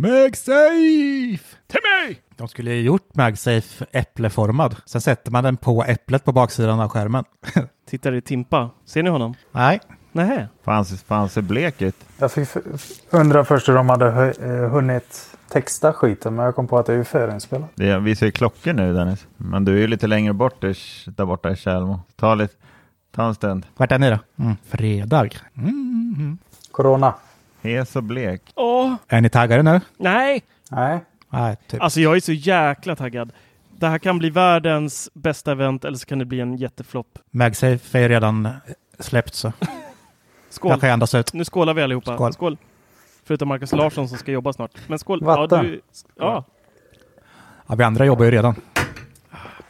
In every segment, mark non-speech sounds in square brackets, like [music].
MagSafe! Till mig! De skulle ju gjort MagSafe äppleformad. Sen sätter man den på äpplet på baksidan av skärmen. [laughs] Tittar i Timpa. Ser ni honom? Nej, Nähä. Fan, ser- fan ser blek ut. Jag fick undra först hur de hade eh, hunnit texta skiten, men jag kom på att det är ju förinspelat. Det visar ju klockor nu Dennis. Men du är ju lite längre bort där, där borta i Tjällmo. Ta, lite, ta en stund. vart är ni då? Mm, fredag. Mm. Corona? Hes och blek. Åh, Är ni taggade nu? nej! Nej. Nej, typ. Alltså jag är så jäkla taggad. Det här kan bli världens bästa event eller så kan det bli en jätteflopp. MagSafe är redan släppt så. [laughs] Skål! Jag kan andas ut. Nu skålar vi allihopa. Skål. Förutom Marcus Larsson som ska jobba snart. Men skål! Vatten. Ja, du, ja, Ja, vi andra jobbar ju redan.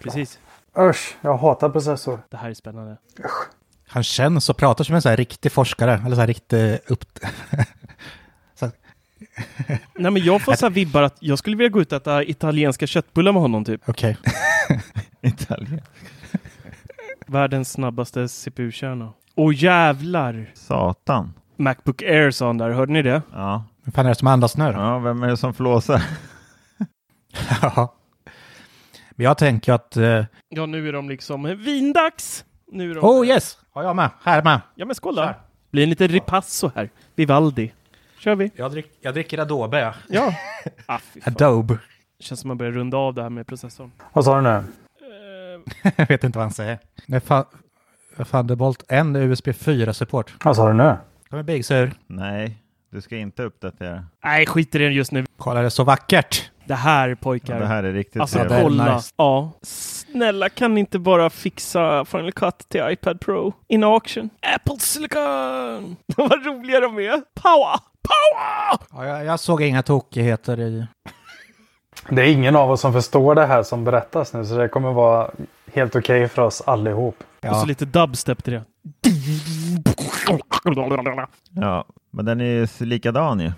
precis. Usch, jag hatar processor. Det här är spännande. Han känns och pratar som en så här riktig forskare. Eller så här riktig upp... [laughs] [laughs] Nej men jag får så här vibbar att jag skulle vilja gå ut och äta italienska köttbullar med honom typ. Okej. [laughs] Italien. [laughs] Världens snabbaste CPU-kärna. Åh jävlar! Satan. Macbook Air sa han där, hörde ni det? Ja. Vem fan är det som andas nu då? ja, vem är det som flåsar? Ja. Men jag tänker att... eh, Ja nu är de liksom vindags! Nu är de... oh yes! Ja, jag med. Här med. Ja men skål då! Blir en liten ripasso här. Vivaldi. Kör vi? Jag, drick, jag dricker Adobe, ja. Ja. [laughs] ah. Adobe. Känns som man börjar runda av det här med processorn. Vad sa du nu? Eh, [laughs] jag vet inte vad han säger. Är fan, Thunderbolt en USB 4-support. Vad sa du nu? Är Big Sur. Nej, du ska inte uppdatera. Nej, skit i det just nu. Kolla, det är så vackert. Det här Ja, pojkar. det här är riktigt Alltså Ja, trevligt. kolla. nice. Ja. Snälla kan ni inte bara fixa Final Cut till iPad Pro in auction? Apple Silicon! [laughs] Vad roliga de är. Power! Power! Ja, jag, jag såg inga tokigheter i... Det är ingen av oss som förstår det här som berättas nu, så det kommer vara helt okej för oss allihop. Och Ja, så lite dubstep till det. Ja, men den är ju likadan ju.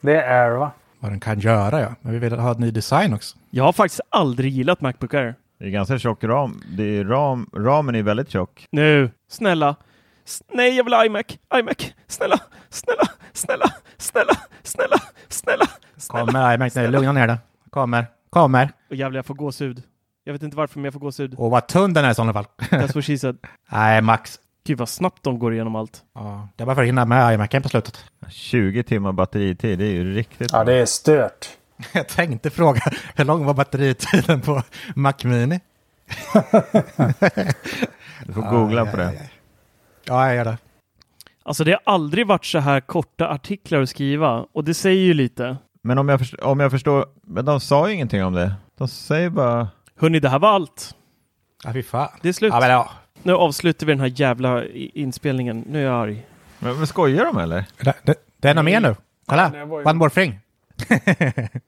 Det är Air va? vad den kan göra, ja. Men vi vill ha en ny design också. Jag har faktiskt aldrig gillat Macbook Air. Det är ganska tjock ram. Det är ram. Ramen är väldigt tjock. Nu, snälla. S- nej, jag vill ha iMac. iMac. Snälla, snälla, snälla, snälla, snälla, snälla. snälla. Kommer iMac nu. Lugna ner dig. Kommer. Kommer. Och jävlar, jag får gåshud. Jag vet inte varför, men jag får gåshud. Och vad tunn den är i sådana fall. That's what she said. [laughs] Nej, Max. Gud vad snabbt de går igenom allt. Ja, det är bara för att hinna med iMacen på slutet. 20 timmar batteritid, det är ju riktigt Ja, det är stört. [laughs] Jag tänkte fråga, hur lång var batteritiden på Mac Mini? [laughs] Du får googla på det. Ja, jag gör det. Alltså det har aldrig varit så här korta artiklar att skriva och det säger ju lite. Men om jag, förstår, om jag förstår, men de sa ju ingenting om det. De säger bara, Hörni, det här var allt. Ja, fy fan. Det är slut. Ja, men ja. Nu avslutar vi den här jävla inspelningen. Nu är jag arg. men, men skojar de eller? Det, det, det är något mer nu. Kolla, one more thing. [laughs]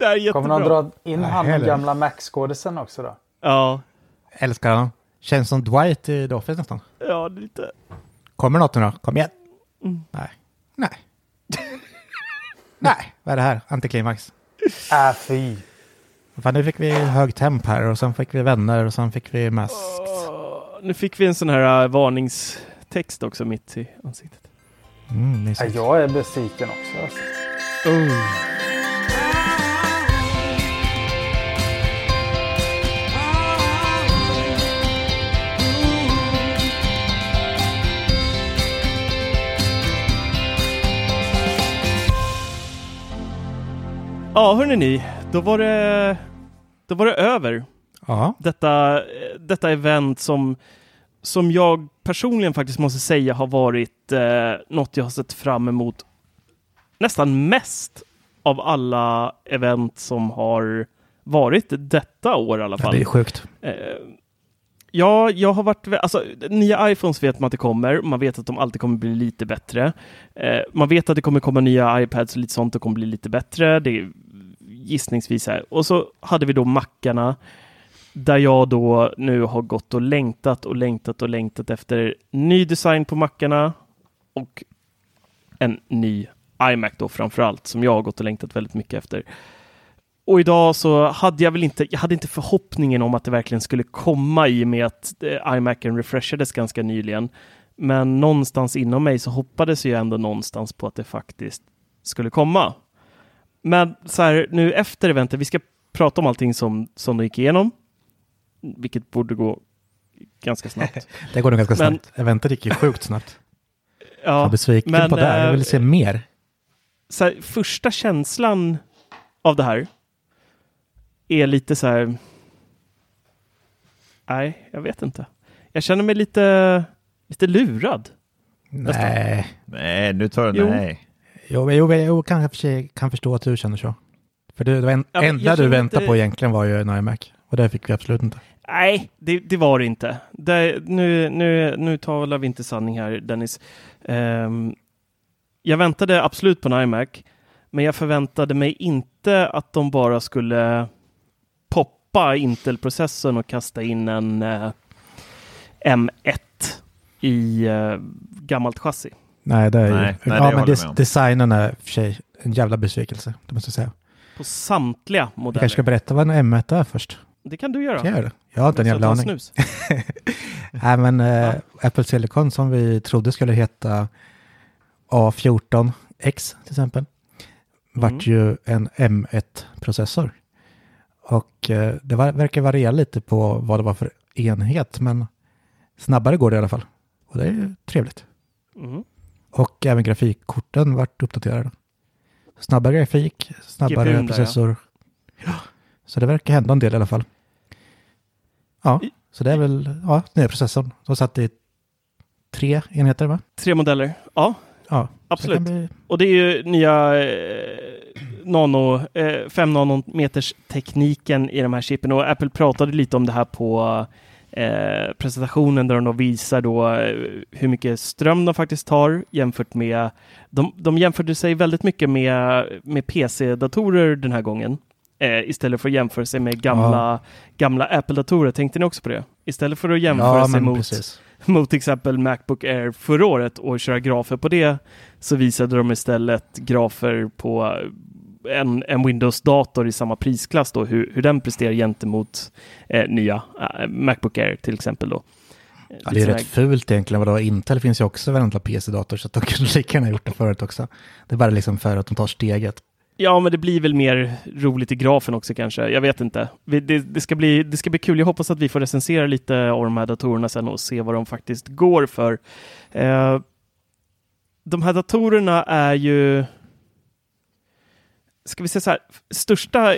Det är Kommer jättebra. de dra in han den gamla Mac-skådisen också då? Ja, Älskar honom. Känns som Dwight i The Office nästan. ja lite. Kommer något nu då? Kom igen. Mm. Nej. Nej. [laughs] Nej, vad är det här? Antiklimax. Äh, fy. Fan, nu fick vi hög temp här och sen fick vi vänner och sen fick vi Masked. Åh, nu fick vi en sån här uh, varningstext också mitt i ansiktet. Mm, Ja, jag är besviken också. Alltså. Oh. Ja, hörni ni, då var det, då var det över. Ja, Detta, detta event som, som jag personligen faktiskt måste säga har varit eh, något jag har sett fram emot nästan mest av alla event som har varit detta år i alla ja fall. det är sjukt. Eh, ja, jag har varit... Alltså, nya iPhones vet man att det kommer. Man vet att de alltid kommer bli lite bättre. Eh, man vet att det kommer komma nya iPads och lite sånt och kommer bli lite bättre. Det är gissningsvis här. Och så hade vi då mackarna där jag då nu har gått och längtat och längtat och längtat efter ny design på mackarna och en ny iMac då framför allt som jag har gått och längtat väldigt mycket efter. Och idag så hade jag väl inte, jag hade inte förhoppningen om att det verkligen skulle komma i och med att eh, iMacen refreshades ganska nyligen. Men någonstans inom mig så hoppades jag ändå någonstans på att det faktiskt skulle komma. Men så här nu efter eventet, vi ska prata om allting som, som de gick igenom, vilket borde gå ganska snabbt. [laughs] Det går nog ganska Men- snabbt. Eventet gick ju sjukt snabbt. [laughs] Jag var Ja, besviken men, på det. här. Jag ville eh, se mer. så här, första känslan av det här är lite så här. Nej, jag vet inte. Jag känner mig lite, lite lurad. nästan. Nej. Nej, nu tar du Jo. nej. Jo, jo, jo kan jag för sig kan förstå att du känner så. För det, det var en, Ja, enda du väntade inte- på egentligen var ju en iMac. Och det fick vi absolut inte. Nej, det, det var det inte. Det, nu, nu, nu talar vi inte sanning här, Dennis. Ehm, jag väntade absolut på en iMac, men jag förväntade mig inte att de bara skulle poppa Intel-processorn och kasta in en eh, M1 i eh, gammalt chassi. Nej, det är ju... Nej, nej, det ja, men jag des, designen är för sig en jävla besvikelse. Det måste jag säga. På samtliga Jag modeller. kanske ska berätta vad en M1 är först. Det kan du göra. Ska jag göra det? Jag har inte en jävla aning. snus. [laughs] Nej, men eh, Apple Silicon som vi trodde skulle heta A14X till exempel, vart ju en M1-processor. Och eh, det var, verkar variera lite på vad det var för enhet, men snabbare går det i alla fall. Och det är ju trevligt. Mm. Och även grafikkorten vart uppdaterade. Snabbare grafik, snabbare GPUn där, ja. processor. Ja. Så det verkar hända en del i alla fall. Ja, I- så det är väl ja, nya processorn. De satt i tre enheter va? Tre modeller. Ja, Ja, absolut. Det bli, Och det är ju nya eh, nano, eh, 5 nanometers tekniken i de här chippen och Apple pratade lite om det här på eh, presentationen där de då visar då eh, hur mycket ström de faktiskt tar jämfört med de, de jämförde sig väldigt mycket med, med PC-datorer den här gången. Eh, istället för att jämföra sig med gamla, gamla Apple-datorer. Tänkte ni också på det? Istället för att jämföra ja, sig mot precis. mot till exempel Macbook Air förra året och köra grafer på det så visade de istället grafer på en, en Windows-dator i samma prisklass då, hur, hur den presterar gentemot eh, nya eh, Macbook Air till exempel då. Eh, Ja, det är rätt fult egentligen. Vadå? Intel finns ju också varenda PC-dator så de [laughs] kunde lika gärna gjort det förut också. Det är bara liksom för att de tar steget. Ja, men det blir väl mer roligt i grafen också kanske. Jag vet inte. Det, det, ska bli, det ska bli kul. Jag hoppas att vi får recensera lite av de här datorerna sen och se vad de faktiskt går för. Eh, de här datorerna är ju... Ska vi säga så här, största,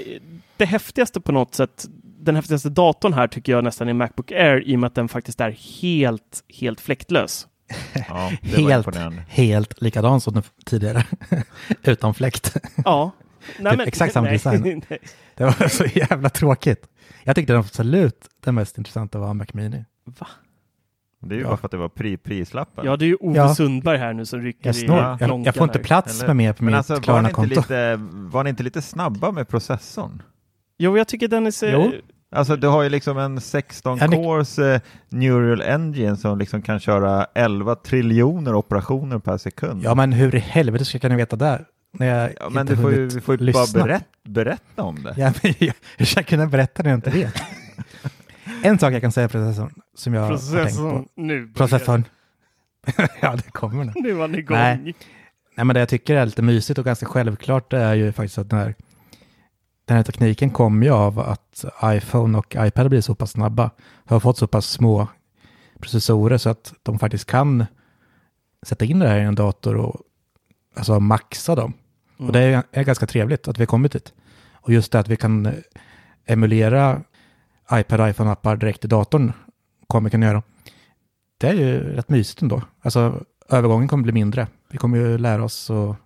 det häftigaste på något sätt, den häftigaste datorn här tycker jag nästan är Macbook Air i och med att den faktiskt är helt, helt fläktlös. [laughs] Ja, Helt, helt likadan som den tidigare. [laughs] Utan fläkt. Ja. [laughs] Nej, Typ exakt samma nej, design. nej. Det var så jävla tråkigt. Jag tyckte absolut det mest intressanta var Mac Mini. Va? Det är ju Ja. bara för att det var pri prislappen. Ja, det är ju Ove Ja. Sundberg här nu som rycker Jag, i snor, jag, klonkan jag får inte plats Eller- med mer på Men mitt alltså, var ni, inte Klarna-konto. lite, var ni inte lite snabba med processorn? Jo, jag tycker Dennis... eh, Jo. Alltså du har ju liksom en 16 Ja, ni- cores eh, neural engine som liksom kan köra 11 triljoner operationer per sekund. Ja, men hur i helvete ska jag kunna veta det? När jag Ja, men inte du får ju, vi får ju lyssna. bara berätt, berätta om det. Ja, men [laughs] jag, hur ska jag kunna berätta när jag inte vet? [laughs] en sak jag kan säga processorn som jag har tänkt Processorn. på. Nu Processorn. [laughs] ja, det kommer nu. Nu var ni igång. Nej. Nej, men det jag tycker är lite mysigt och ganska självklart det är ju faktiskt att den här, den här tekniken kommer ju av att iPhone och iPad blir så pass snabba. Har fått så pass små processorer så att de faktiskt kan sätta in det här i en dator och alltså maxa dem. Och det är, är ganska trevligt att vi har kommit dit. Och just det att vi kan eh, emulera iPad och iPhone-appar direkt i datorn kommer kunna göra. Det är ju rätt mysigt ändå. Alltså övergången kommer bli mindre. Vi kommer ju lära oss och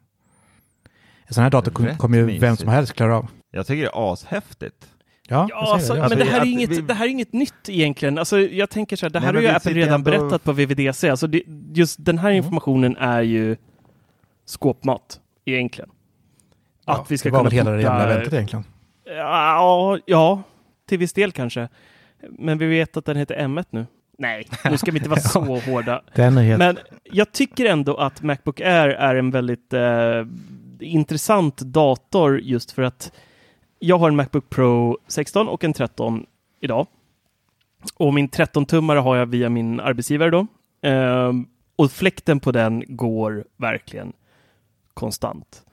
en sån här dator Rätt kommer ju vem mysigt. som helst klara av. Jag tycker det är ashäftigt. Ja, Ja, alltså, det. men Alltså, det här, är inget, vi- det här är inget nytt egentligen. Alltså, jag tänker så här, det Nej, här men har ju Apple redan ändå- berättat på VVDC. Alltså, det, just den här informationen är ju skåpmat egentligen. Ja, att vi ska det var kunna väl hela det jävla eventet egentligen. Ja, ja, till viss del kanske. Men vi vet att den heter M1 nu. Nej, nu ska vi inte vara [laughs] så hårda. Den är helt... Men jag tycker ändå att Macbook Air är en väldigt eh, intressant dator just för att jag har en Macbook Pro 16 och en 13 idag. Och min 13-tummare har jag via min arbetsgivare då. Ehm, och fläkten på den går verkligen konstant.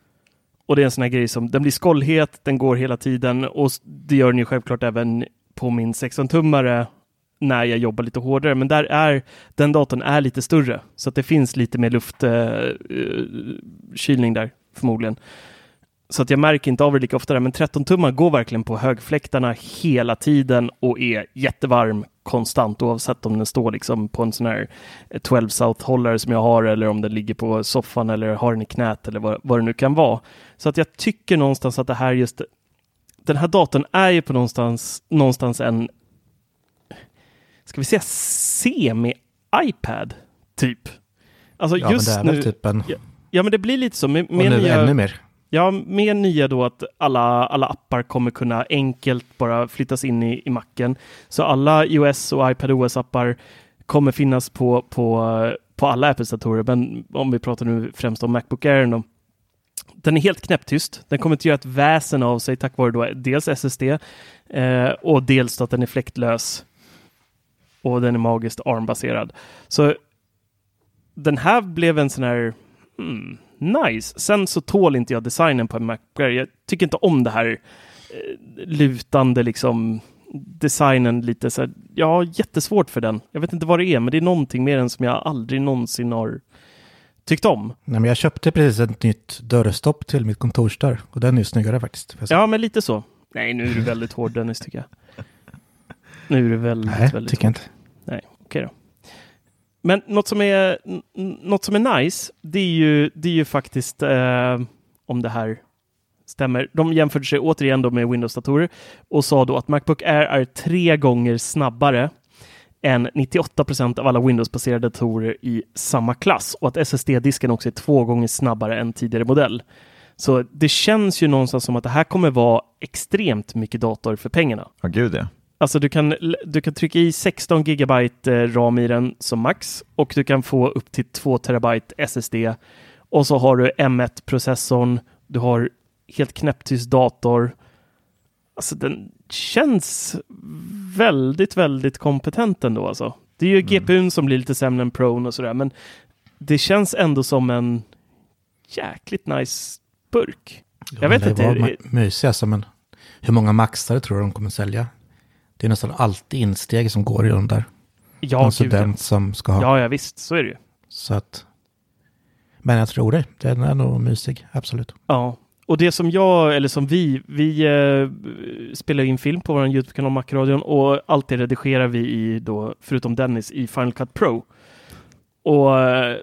Och det är en sån här grej som, den blir skållhet, den går hela tiden och det gör den ju självklart även på min 16-tummare när jag jobbar lite hårdare. Men där är, den datorn är lite större så att det finns lite mer luftkylning eh, eh, där förmodligen. Så att jag märker inte av det lika ofta där, men 13 tummar går verkligen på högfläktarna hela tiden och är jättevarm konstant oavsett om den står liksom på en sån här 12 South-hållare som jag har eller om den ligger på soffan eller har den i knät eller vad, vad det nu kan vara. Så att jag tycker någonstans att det här just den här datorn är ju på någonstans, någonstans en ska vi säga semi-iPad typ. Alltså ja, just men det är nu. väl typ en... Ja, ja, men det blir lite så. Med, och med nu nya, ännu mer. Ja, med nya då att alla, alla appar kommer kunna enkelt bara flyttas in i, i macken. Så alla iOS och iPadOS-appar kommer finnas på, på, på alla Apple-datorer. Men om vi pratar nu främst om Macbook Air då. Den är helt knäpptyst. Den kommer inte göra ett väsen av sig tack vare då dels SSD eh, och dels att den är fläktlös. Och den är magiskt ARM-baserad. Så den här blev en sån här hmm, nice. Sen så tål inte jag designen på en Macbook. Jag tycker inte om det här eh, lutande liksom designen lite så här. Jag har jättesvårt för den. Jag vet inte vad det är, men det är någonting med den som jag aldrig någonsin har tyckt om. Nej, men jag köpte precis ett nytt dörrstopp till mitt kontorsdörr och den är ju snyggare faktiskt. Ja, men lite så. Nej, nu är du väldigt hård Dennis tycker jag. Nu är du väldigt, Nej, väldigt tycker jag inte. Men något som är, något som är nice, det är ju, det är ju faktiskt eh, om det här stämmer. De jämförde sig återigen då med Windows-datorer och sa då att Macbook Air är tre gånger snabbare än 98 procent av alla Windows-baserade datorer i samma klass och att SSD-disken också är två gånger snabbare än tidigare modell. Så det känns ju någonstans som att det här kommer vara extremt mycket dator för pengarna. Ja, gud ja. Alltså du kan, du kan trycka i 16 gigabyte eh, ram i den som max och du kan få upp till 2 terabyte SSD. Och så har du M1-processorn, du har helt knäpptyst dator. Alltså den känns väldigt, väldigt kompetent ändå alltså. Det är ju GPUn som blir lite sämre än Pro och sådär, men det känns ändå som en jäkligt nice burk. Jag vet det inte. var my- mysigt alltså, men hur många maxare tror du de kommer sälja? Det är nästan alltid insteg som går i de där. Ja, Någon ja. student som ska ha. ja, ja, visst, så är det ju. Så att... Men jag tror det. Den är nog mysig, absolut. Ja, och det som jag, eller som vi, vi eh, spelar in film på vår YouTube-kanal Macradion och allt det redigerar vi i då, förutom Dennis, i Final Cut Pro. Och eh,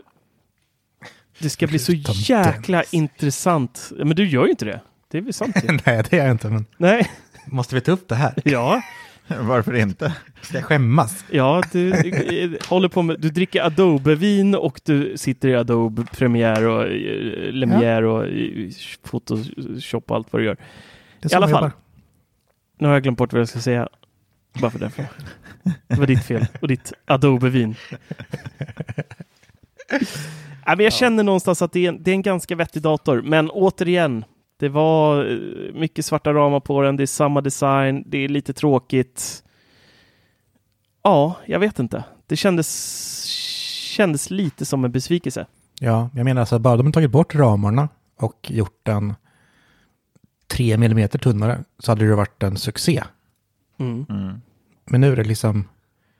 det ska bli så jäkla Dennis. intressant. Men du gör ju inte det. Det är väl sant. [laughs] Nej, det är jag inte. Men Nej, måste vi ta upp det här? ja, [laughs] Varför inte? Ska jag skämmas? ja, du håller på med, du dricker Adobe-vin och du sitter i Adobe Premiere och eh, Lumiere och eh, Photoshop och allt vad du gör. I alla fall. jobbar. Nu har jag glömt bort vad jag ska säga. Bara för därför. Det var ditt fel och ditt Adobe-vin. [laughs] Nej, men jag känner någonstans att det är, en, det är en ganska vettig dator, men återigen, det var eh, mycket svarta ramar på den, det är samma design, det är lite tråkigt. Ja, jag vet inte. Det kändes, kändes lite som en besvikelse. Ja, jag menar alltså bara de har tagit bort ramarna och gjort den tre millimeter tunnare så hade det varit en succé. Mm. Mm. Men nu är det liksom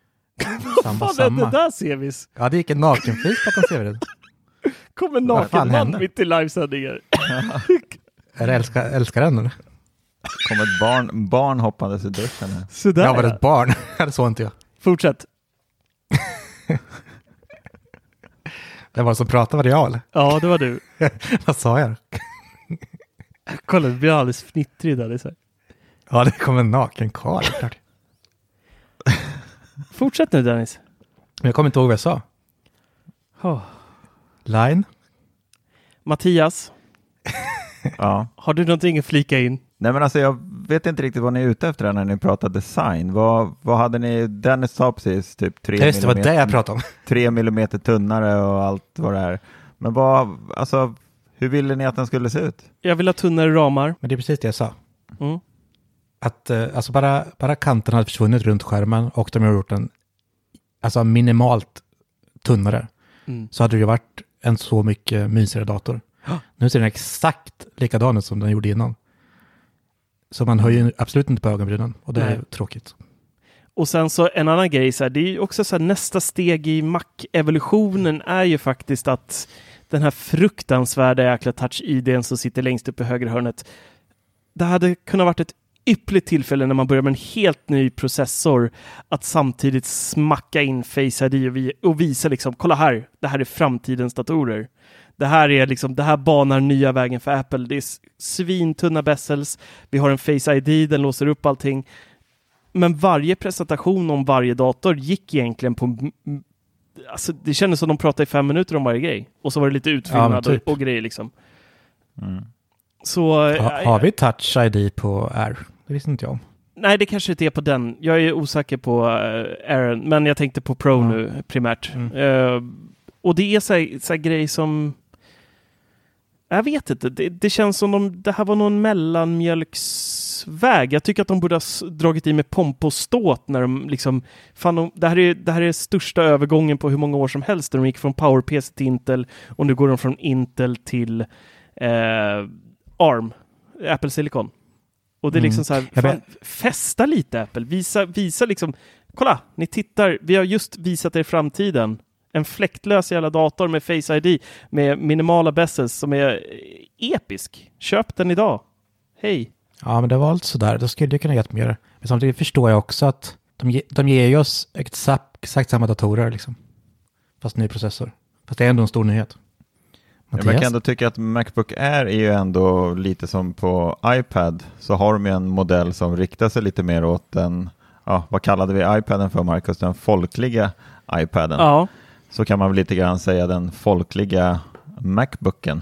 [laughs] samma, Vad fan är det där Sevis? Ja, det gick en nakenfis bakom CV. [laughs] Kommer en Vad naken fan man hände? mitt i livesändningar. [laughs] Är det älskar, älskar den eller? kom ett barn, barn hoppandes i duschen. Sådär Jag var ett barn, [laughs] det såg inte jag. Fortsätt. [laughs] Det var som pratade, var det jag eller? Ja, det var du. [laughs] Vad sa jag? Kolla, det blir alldeles fnittrig där. Det är så här. Ja, det kom en naken karl. Fortsätt nu Dennis. Jag kommer inte ihåg vad jag sa. Oh. Line? Mattias, Ja. [laughs] har du någonting att flika in? Nej men alltså jag vet inte riktigt vad ni är ute efter när ni pratar design. Vad, vad hade ni, Dennis sa precis typ 3 Ja, Just det, var det jag pratade om. [laughs] 3 millimeter tunnare och allt vad det är. Men vad, alltså hur ville ni att den skulle se ut? Jag vill ha tunnare ramar. Men det är precis det jag sa. Mm. Att eh, alltså bara, bara kanten hade försvunnit runt skärmen och de har gjort den alltså minimalt tunnare. Mm. Så hade det ju varit en så mycket mysigare dator. Nu ser den exakt likadan ut som den gjorde innan. Så man höjer absolut inte på ögonbrynen och det är Nej. tråkigt. Och sen så en annan grej, så här, det är ju också så här, nästa steg i Mac-evolutionen är ju faktiskt att den här fruktansvärda jäkla touch-IDn som sitter längst upp i högra hörnet. Det hade kunnat varit ett ypperligt tillfälle när man börjar med en helt ny processor att samtidigt smacka in Face ID och, vi, och visa liksom, kolla här, det här är framtidens datorer. Det här är liksom, det här banar nya vägen för Apple. Det är svintunna bezels. Vi har en Face ID, den låser upp allting. Men varje presentation om varje dator gick egentligen på... Alltså det kändes som de pratade i fem minuter om varje grej. Och så var det lite utfyllnad men typ. och, och grejer liksom. Mm. Så... Ha, eh, har vi touch ID på R? Det visste inte jag om. Nej, det kanske inte är på den. Jag är osäker på uh, Aaron, men jag tänkte på Pro Ja. nu primärt. Mm. Eh, och det är så här, så här grej som... Jag vet inte, det, det känns som om det här var någon mellanmjölksväg. Jag tycker att de borde ha dragit i med pomp och ståt när de liksom... Fan, de, det, här är, det här är största övergången på hur många år som helst. De gick från PowerPC till Intel och nu går de från Intel till eh, ARM, Apple Silicon. Och det är Mm. liksom så här, fan, festa lite Apple, visa, visa liksom, kolla, ni tittar, vi har just visat er framtiden. En fläktlös jävla dator med Face ID med minimala bezels som är episk. Köp den idag. Hej. Ja, men det var allt sådär. Då skulle jag kunna gett mer. Men samtidigt förstår jag också att de, ge, de ger ju oss exakt, exakt samma datorer liksom. Fast ny processor. Fast det är ändå en stor nyhet. Ja, men jag kan Mattias? ändå tycka att Macbook Air är ju ändå lite som på iPad. Så har de ju en modell som riktar sig lite mer åt den, ja, vad kallade vi iPaden för Marcus? Den folkliga iPaden. Ja, Så kan man väl lite grann säga den folkliga Macbooken.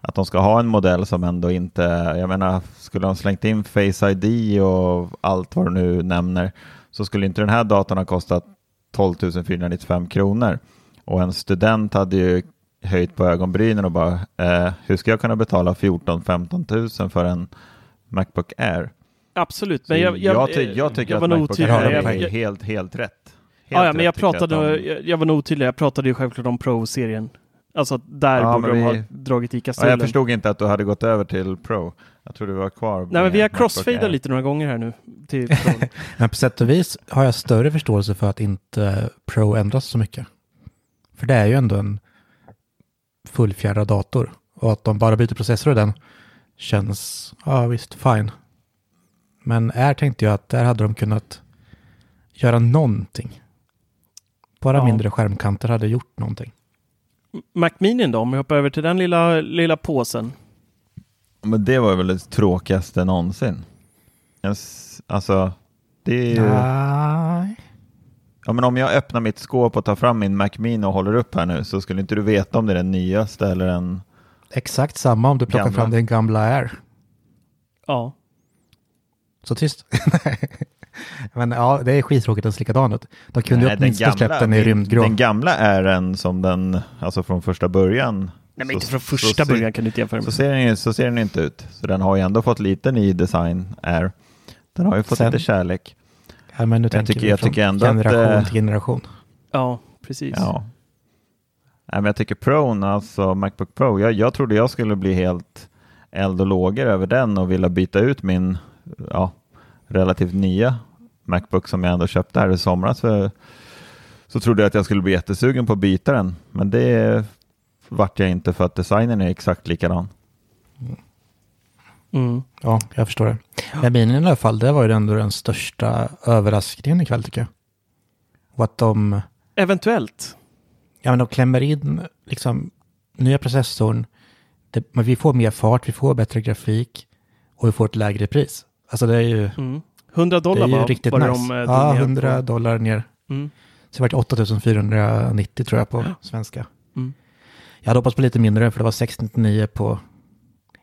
Att de ska ha en modell som ändå inte, jag menar, skulle de slängt in Face ID och allt vad du nu nämner, så skulle inte den här datorn ha kostat 12 495 kronor. Och en student hade ju höjt på ögonbrynen och bara, eh, hur ska jag kunna betala 14-15 000 för en Macbook Air? absolut. Men jag, jag, jag, jag tycker att Macbook. Air är helt, helt rätt. Helt ja, ja, men jag pratade, de- jag, jag var nog otydlig. Jag pratade ju självklart om Pro-serien. Alltså att där Ja, borde de ha dragit i Ja, kastrullen. jag förstod inte att du hade gått över till Pro. Jag tror du var kvar. Nej, men vi har crossfadat lite några gånger här nu. Till [laughs] Pro. Men på sätt och vis har jag större förståelse för att inte Pro ändras så mycket. För det är ju ändå en fullfjädrad dator. Och att de bara byter processor i den känns, ja visst, fine. Men här tänkte jag att där hade de kunnat göra någonting. Bara Ja. mindre skärmkanter hade gjort någonting. Mac Mini då, om vi hoppar över till den lilla, lilla påsen. Men det var väl det tråkigaste någonsin. En s- Alltså, det är ju... Nej. Ja, men om jag öppnar mitt skåp och tar fram min Mac Mini och håller upp här nu så skulle inte du veta om det är den nyaste eller en... Exakt samma om du plockar Gamla. fram din gamla Air. Ja. Så tyst. [laughs] Men ja, det är skittråkigt att se likadan ut. De kunde ju Nej, den åtminstone släppt den i den, rymdgrå. den gamla är en som den, alltså från första början. Nej, men så- inte från så första ser- början kan du inte jämföra Så med. ser, den, ju- så ser den inte ut. Så den har ju ändå fått lite ny design. Är. Den har ju fått Sen- lite kärlek. Ja, men nu Jag tänker jag tycker ändå att, generation eh, till generation. Ja, precis. Ja. Nej, men jag tycker Pro, alltså Macbook Pro, jag, jag trodde jag skulle bli helt eld och lågor över den och vilja byta ut min ja, relativt nya Macbook som jag ändå köpte här i somras. För, så trodde jag att jag skulle bli jättesugen på att byta den, men det vart jag inte för att designen är exakt likadan. Mm. Ja, jag förstår det. Men minen i alla fall, det var ju ändå den största överraskningen ikväll tycker jag. Och att de, Eventuellt. ja men de klämmer in liksom nya processorn. Det, men vi får mer fart, vi får bättre grafik och vi får ett lägre pris. Alltså det är ju, Mm. 100 det dollar är ju var, riktigt var det nice. de eh, ja, drog ner 100 på. dollar ner. Mm. Så det vart 8490 tror jag på svenska. Mm. Jag hade hoppats på lite mindre för det var 699 på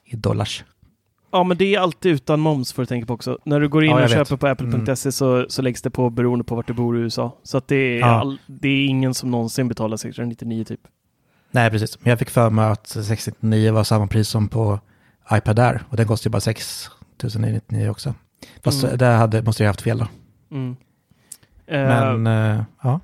i dollars. Ja, men det är alltid utan moms får du tänka på också. När du går in Ja, och vet. Mm. köper på apple.se så, så läggs det på beroende på vart du bor i USA. Så att det, är Ja. all, det är ingen som någonsin betalar 699 typ. Nej, precis. Men jag fick för mig att 699 var samma pris som på iPad Air. Och den kostar ju bara 6999 också. Fast Mm. där hade, måste jag haft fel då. Mm. Men eh, ja,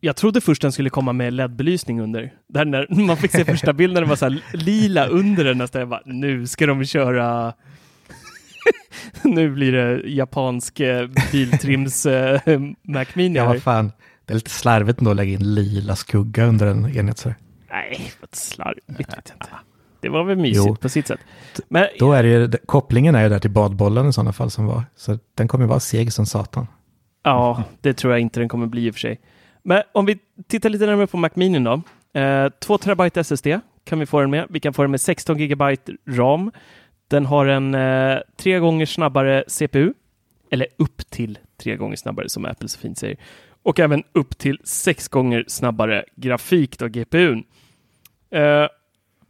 Jag trodde först den skulle komma med LED-belysning under. Där när man fick se första bilden, det var så här lila under den nästan. Jag bara, nu ska de köra... nu blir det japansk eh, biltrims eh, Mac Mini ja vad fan. Det är lite slarvigt ändå att lägga in lila skugga under en enhet. Så. Nej, vad slarvigt vet jag inte. Det var väl mysigt Jo. på sitt sätt. Men Då är det ju, kopplingen är ju där till badbollen i sådana fall som var. Så den kommer vara seg som satan. Ja, det tror jag inte den kommer bli i och för sig. Men om vi tittar lite närmare på Mac Mini då. Eh, 2 terabyte SSD kan vi få den med. Vi kan få den med 16 gigabyte RAM. Den har en eh, tre gånger snabbare CPU. Eller upp till tre gånger snabbare som Apple så fint säger. Och även upp till sex gånger snabbare grafik då, GPUn. Eh,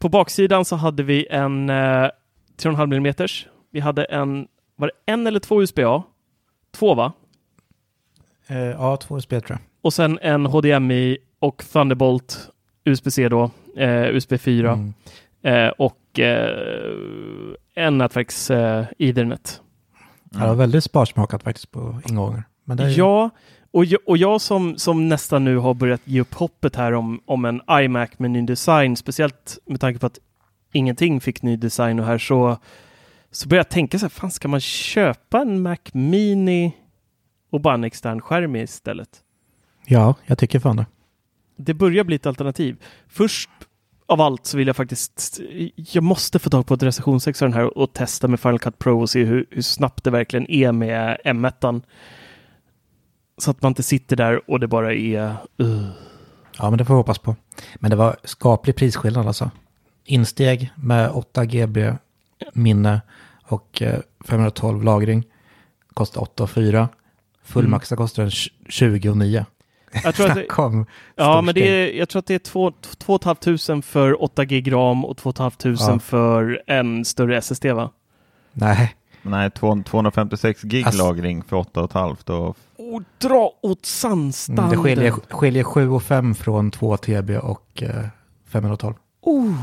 på baksidan så hade vi en eh, 3,5 mm. Vi hade en, var det en eller två USB-A? Två va? Eh, ja, två USB tror jag. Och sen en HDMI och Thunderbolt, USB-C då, eh, USB 4 Mm. eh, och eh, en nätverks eh, Ethernet. Ja, det var väldigt sparsmakat faktiskt på ingångar. Men ju, Ja, och jag, och jag som, som nästan nu har börjat ge upp hoppet här om, om en iMac med ny design, speciellt med tanke på att ingenting fick ny design och här så, så börjar jag tänka så här, fan ska man köpa en Mac Mini och bara en extern skärm istället? ja, jag tycker fan det. det börjar bli ett alternativ. Först av allt så vill jag faktiskt, jag måste få tag på ett recensionsex här och testa med Final Cut Pro och se hur, hur snabbt det verkligen är med M1. Så att man inte sitter där och det bara är... Uh. Ja, men det får vi hoppas på. Men det var skaplig prisskillnad alltså. Insteg med 8 GB minne och eh, 512 lagring kostar 8 och 4. Fullmaxa kostar en 20 och 9. Jag tror att [laughs] om ja, men det är, jag tror att det är 2 500 för 8 gig ram och 2 500 Ja. för en större SSD va? Nej, Nej, två- 256 gig Alltså- lagring för 8,5 och Och dra åt mm, sandstanden! det skiljer, skiljer 7 och 5 från 2 TB och eh, 512. Oh.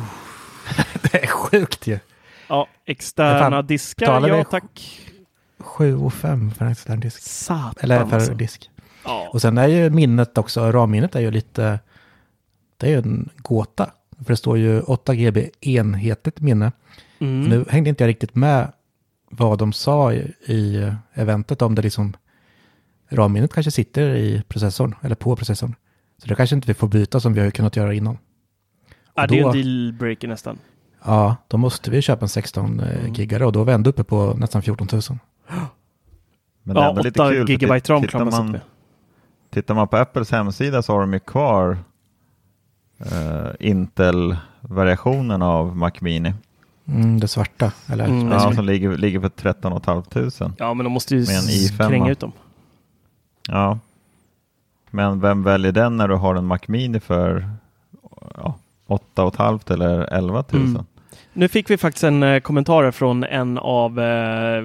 [laughs] Det är sjukt ju. Ja, externa Fan, diskar, ja tack. 7 och 5 för en extern disk. Satan Eller för alltså. disk. Ja. Och sen är ju minnet också, RAM-minnet är ju lite, det är ju en gåta. För det står ju 8 GB enhetligt minne. Mm. Nu hängde inte jag riktigt med vad de sa i, i eventet om det liksom RAM-minnet kanske sitter i processorn eller på processorn. Så det kanske inte vi får byta som vi har kunnat göra innan. ja, det är en dealbreaker nästan. Ja, då måste vi köpa en 16 Mm. gigare och då är vi ändå uppe på nästan 14 000. Men det är Ja, ändå lite 8 kul. gigabyte ram tittar klarar man man, med. tittar man på Apples hemsida så har de ju kvar eh, Intel-variationen av Mac Mini. Mm, det svarta, eller? Mm. Ja, som ligger, ligger på 13 500. Ja, men de måste ju Med en s- i5. kränga ut dem. Ja. Men vem väljer den när du har en Mac Mini för ja, 8 500 eller 11 000? Mm. Nu fick vi faktiskt en eh, kommentar från en av eh,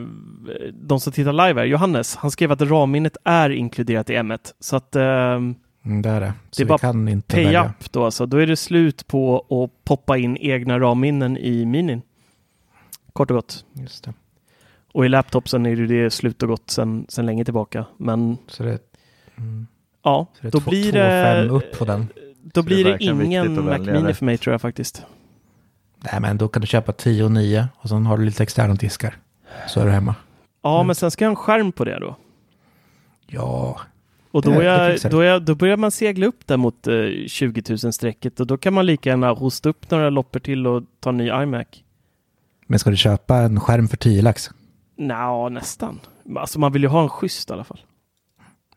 de som tittar live här, Johannes. Han skrev att RAM-minnet är inkluderat i M1. Så att eh, Mm, det är det. Så Det är vi bara kan inte pay välja. up då alltså. Då är det slut på att poppa in egna RAM-minnen i minin. Kort och gott. Just det. Och i laptopsen är det det slut och gott sedan sen länge tillbaka. Men Så det, mm, ja, så det är då två, blir två det... upp på den. Då Så blir det det ingen Mac Mini för mig tror jag faktiskt. Nej, men då kan du köpa 10 och 9 och sen har du lite externa diskar. Så är du hemma. Ja, Mm. men sen ska jag ha en skärm på det då. Ja, Och då, är jag, då, är jag, då börjar man segla upp där mot eh, 20 000-strecket och då kan man lika gärna hosta upp några loppor till och ta en ny iMac. Men ska du köpa en skärm för 10 lax? Nja, nästan. Alltså man vill ju ha en schysst i alla fall.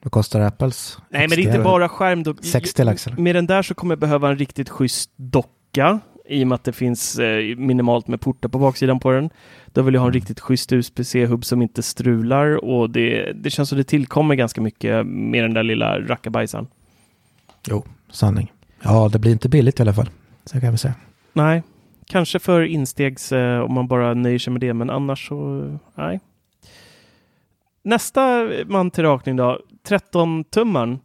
Vad kostar Apples? Nej, men det är inte bara skärm. Då, 60 lax eller? Med den där så kommer jag behöva en riktigt schysst docka i och med att det finns eh, minimalt med portar på baksidan på den. Då vill jag ha en riktigt schysst USB-C-hubb som inte strular och det, det känns som det tillkommer ganska mycket med den där lilla rackabajsaren. Jo, sanning. Ja, det blir inte billigt i alla fall. Så kan vi säga. Nej, kanske för instegs eh, om man bara nöjer sig med det, men annars så eh, nej. Nästa man till rakning då, 13-tummaren.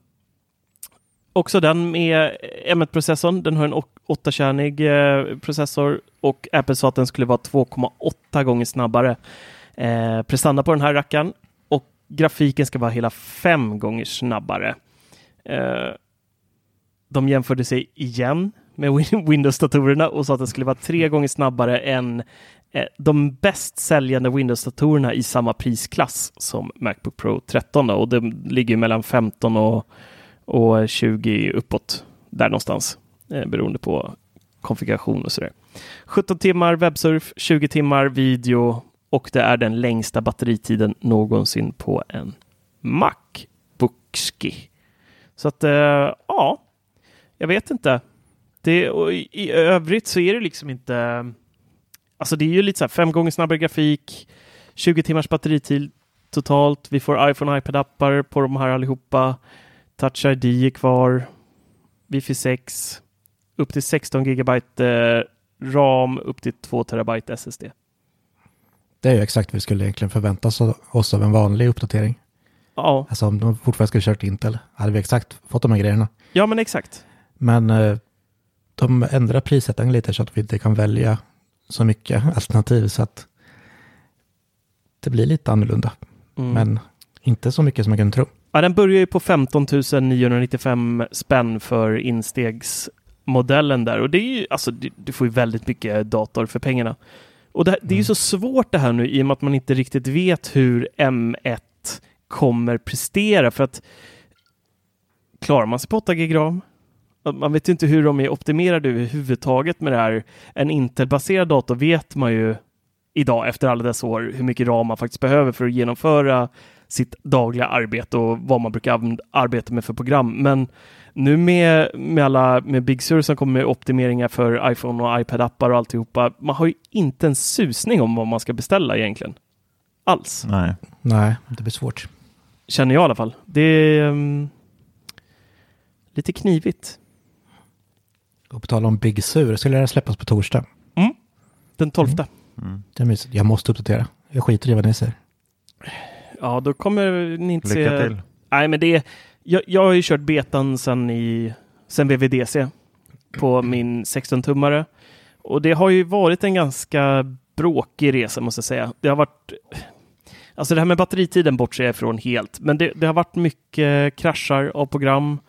Också den med M1-processorn. Den har en 8-kärnig eh, processor och Apple sa att den skulle vara 2,8 gånger snabbare eh, prestanda på den här rackaren. Och grafiken ska vara hela 5 gånger snabbare. Eh, de jämförde sig igen med [laughs] Windows-datorerna och sa att den skulle vara tre gånger snabbare än eh, de bäst säljande Windows-datorerna i samma prisklass som Macbook Pro 13. Då, och det ligger mellan 15 och, och 20 uppåt, där någonstans, eh, beroende på konfiguration och sådär. 17 timmar webbsurf, 20 timmar video och det är den längsta batteritiden någonsin på en Macbookski. Så att, eh, ja, jag vet inte. Det, och i, I övrigt så är det liksom inte... Alltså det är ju lite så här fem gånger snabbare grafik, 20 timmars batteritid totalt. Vi får iPhone och iPad-appar på de här allihopa. Touch ID är kvar. Wifi 6. Upp till 16 gigabyte eh, RAM, upp till 2 terabyte SSD. Det är ju exakt vad vi skulle egentligen förvänta oss, av en vanlig uppdatering. Ja, Alltså om de fortfarande skulle kört Intel hade vi exakt fått de här grejerna. ja men exakt. Men eh, de ändrar prissättningen lite så att vi inte kan välja så mycket alternativ så att det blir lite annorlunda. Mm. Men inte så mycket som man kan tro. Ja, den börjar ju på 15 995 spänn för instegsmodellen där och det är ju alltså du, får ju väldigt mycket dator för pengarna. Och det, det är ju så svårt det här nu i och med att man inte riktigt vet hur M1 kommer prestera för att klarar man sig på 8 gig ram? Man vet ju inte hur de är optimerade överhuvudtaget med det här. En Intel-baserad dator vet man ju idag efter alla dessa år hur mycket ram man faktiskt behöver för att genomföra sitt dagliga arbete och vad man brukar arbeta med för program. Men nu med, med alla med Big Sur som kommer med optimeringar för iPhone och iPad-appar och alltihopa. Man har ju inte en susning om vad man ska beställa egentligen. Alls, Nej. Nej, det blir svårt. känner jag i alla fall. Det är um, lite knivigt. Och på tal om Big Sur, skulle det släppas på torsdag. Den 12. Mm. Det är mysigt. Jag måste uppdatera. Jag skiter i vad ni säger. Ja, då kommer ni inte Lycka se... till. Nej, men det är... Jag, jag har ju kört betan sen, i, sen VVDC på min 16-tummare. Och det har ju varit en ganska bråkig resa måste jag säga. Det har varit... Alltså det här med batteritiden bortser jag ifrån helt, men det, det har varit mycket kraschar av program.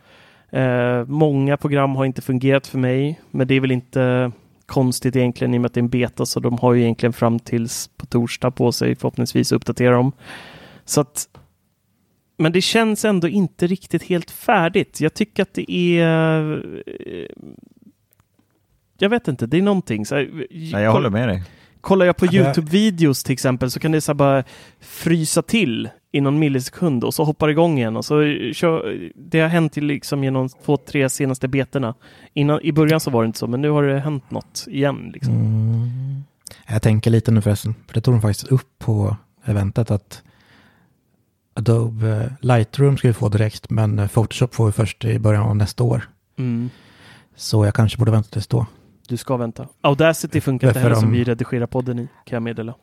Eh, många program har inte fungerat för mig, men det är väl inte konstigt egentligen i och med att det är en beta, så de har ju egentligen fram tills på torsdag på sig förhoppningsvis att uppdatera dem. Så att, men det känns ändå inte riktigt helt färdigt. Jag tycker att det är... eh, Jag vet inte, det är någonting. Så Nej, jag håller med dig. Kollar jag på YouTube-videos till exempel så kan det så bara frysa till i någon millisekund och så hoppar det igång igen. Och så kör, det har hänt liksom genom två, tre senaste betorna. Innan, I början så var det inte så, men nu har det hänt något igen. Liksom. Mm. Jag tänker lite nu förresten, för det tog de faktiskt upp på eventet att Adobe Lightroom ska vi få direkt, men Photoshop får vi först i början av nästa år. Mm. Så jag kanske borde vänta tills då. Du ska vänta. Audacity funkar inte heller som de- vi redigerar podden i, kan jag meddela.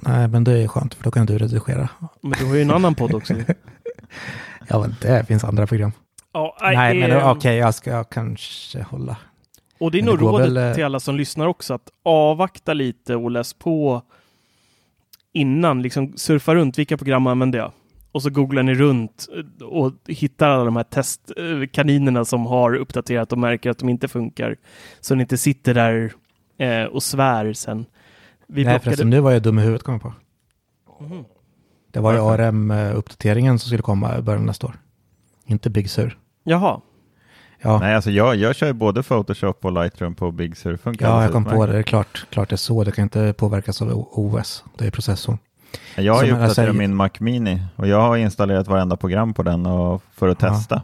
Nej, men det är skönt för då kan du redigera. Men du har ju en annan podd också. [laughs] Ja, men det finns andra program. Ja, Nej, men eh, okej, jag ska kanske hålla. Och det är nog rådet väl, eh, till alla som lyssnar också att avvakta lite och läs på innan. Liksom surfa runt, vilka program använder jag? Och så googlar ni runt eh, och hittar alla de här testkaninerna som har uppdaterat och märker att de inte funkar. Så ni inte sitter där eh, och svär sen. Vi Nej, förresten, nu var jag dum i huvudet kom jag på. Mhm. Det var ju? ARM-uppdateringen som skulle komma i början av nästa år. Inte Big Sur. Jaha, Ja, Nej, alltså jag, jag kör ju både Photoshop och Lightroom på Big Sur. Funkar ja jag kom på det. Det är klart, klart det är så. Det kan inte påverkas av OS. Det är processorn. Jag har ju jag uppdaterat min Mac Mini och jag har installerat varenda program på den och, för att testa.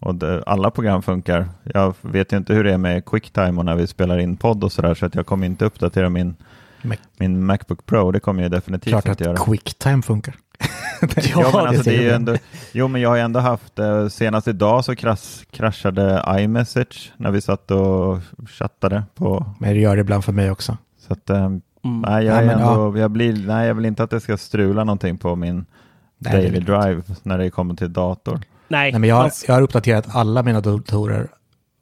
Och det, alla program funkar. Jag vet ju inte hur det är med QuickTime och när vi spelar in podd och sådär så att jag kommer inte uppdatera min, Mac- min Macbook Pro. Det kommer jag definitivt Klart inte göra. att QuickTime funkar. [laughs] Ja, men alltså, det är ändå, jo, men jag har ju ändå haft, eh, senast idag så krasch, kraschade iMessage när vi satt och chattade på, Men det gör det ibland för mig också. så att, eh, mm. nej, jag, Nej, men, ändå, jag, blir, nej, jag vill inte att det ska strula någonting på min Nej, Daily. Drive när det kommer till dator. nej. Nej, men jag, har- alltså, jag har uppdaterat alla mina datorer.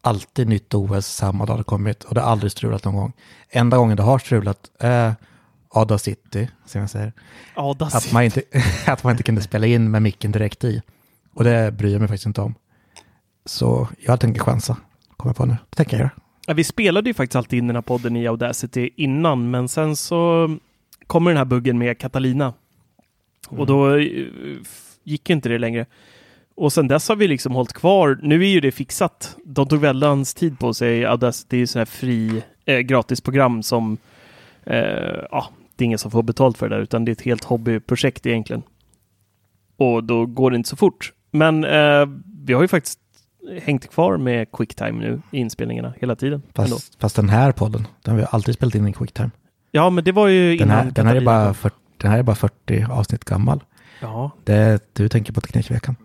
Alltid nytt OS samma dag det kommit och det har aldrig strulat någon gång. Enda gången det har strulat är Audacity, som jag säger. Audacity. Att man, inte, [laughs] att man inte kunde spela in med micken direkt i. Och det bryr jag mig faktiskt inte om. Så jag tänker chansa, kommer på nu. Det tänker jag göra. Ja, vi spelade ju faktiskt alltid in den här podden i Audacity innan, men sen så kommer den här buggen med Catalina. Och då eh, gick inte det längre. Och sen dess har vi liksom hållit kvar. Nu är ju det fixat. De tog väldans tid på sig. Audacity är ju sån här fri, eh, gratisprogram som, eh, ja, det är ingen som får betalt för det där, utan det är ett helt hobbyprojekt egentligen. Och då går det inte så fort. Men eh, vi har ju faktiskt hängt kvar med QuickTime nu i inspelningarna hela tiden. Fast, fast den här podden, den har vi alltid spelat in i QuickTime. Ja, men det var ju Den innan här, den, här är bara kom. 40, den här är bara 40 avsnitt gammal. Ja. Det, du tänker på Teknikveckan.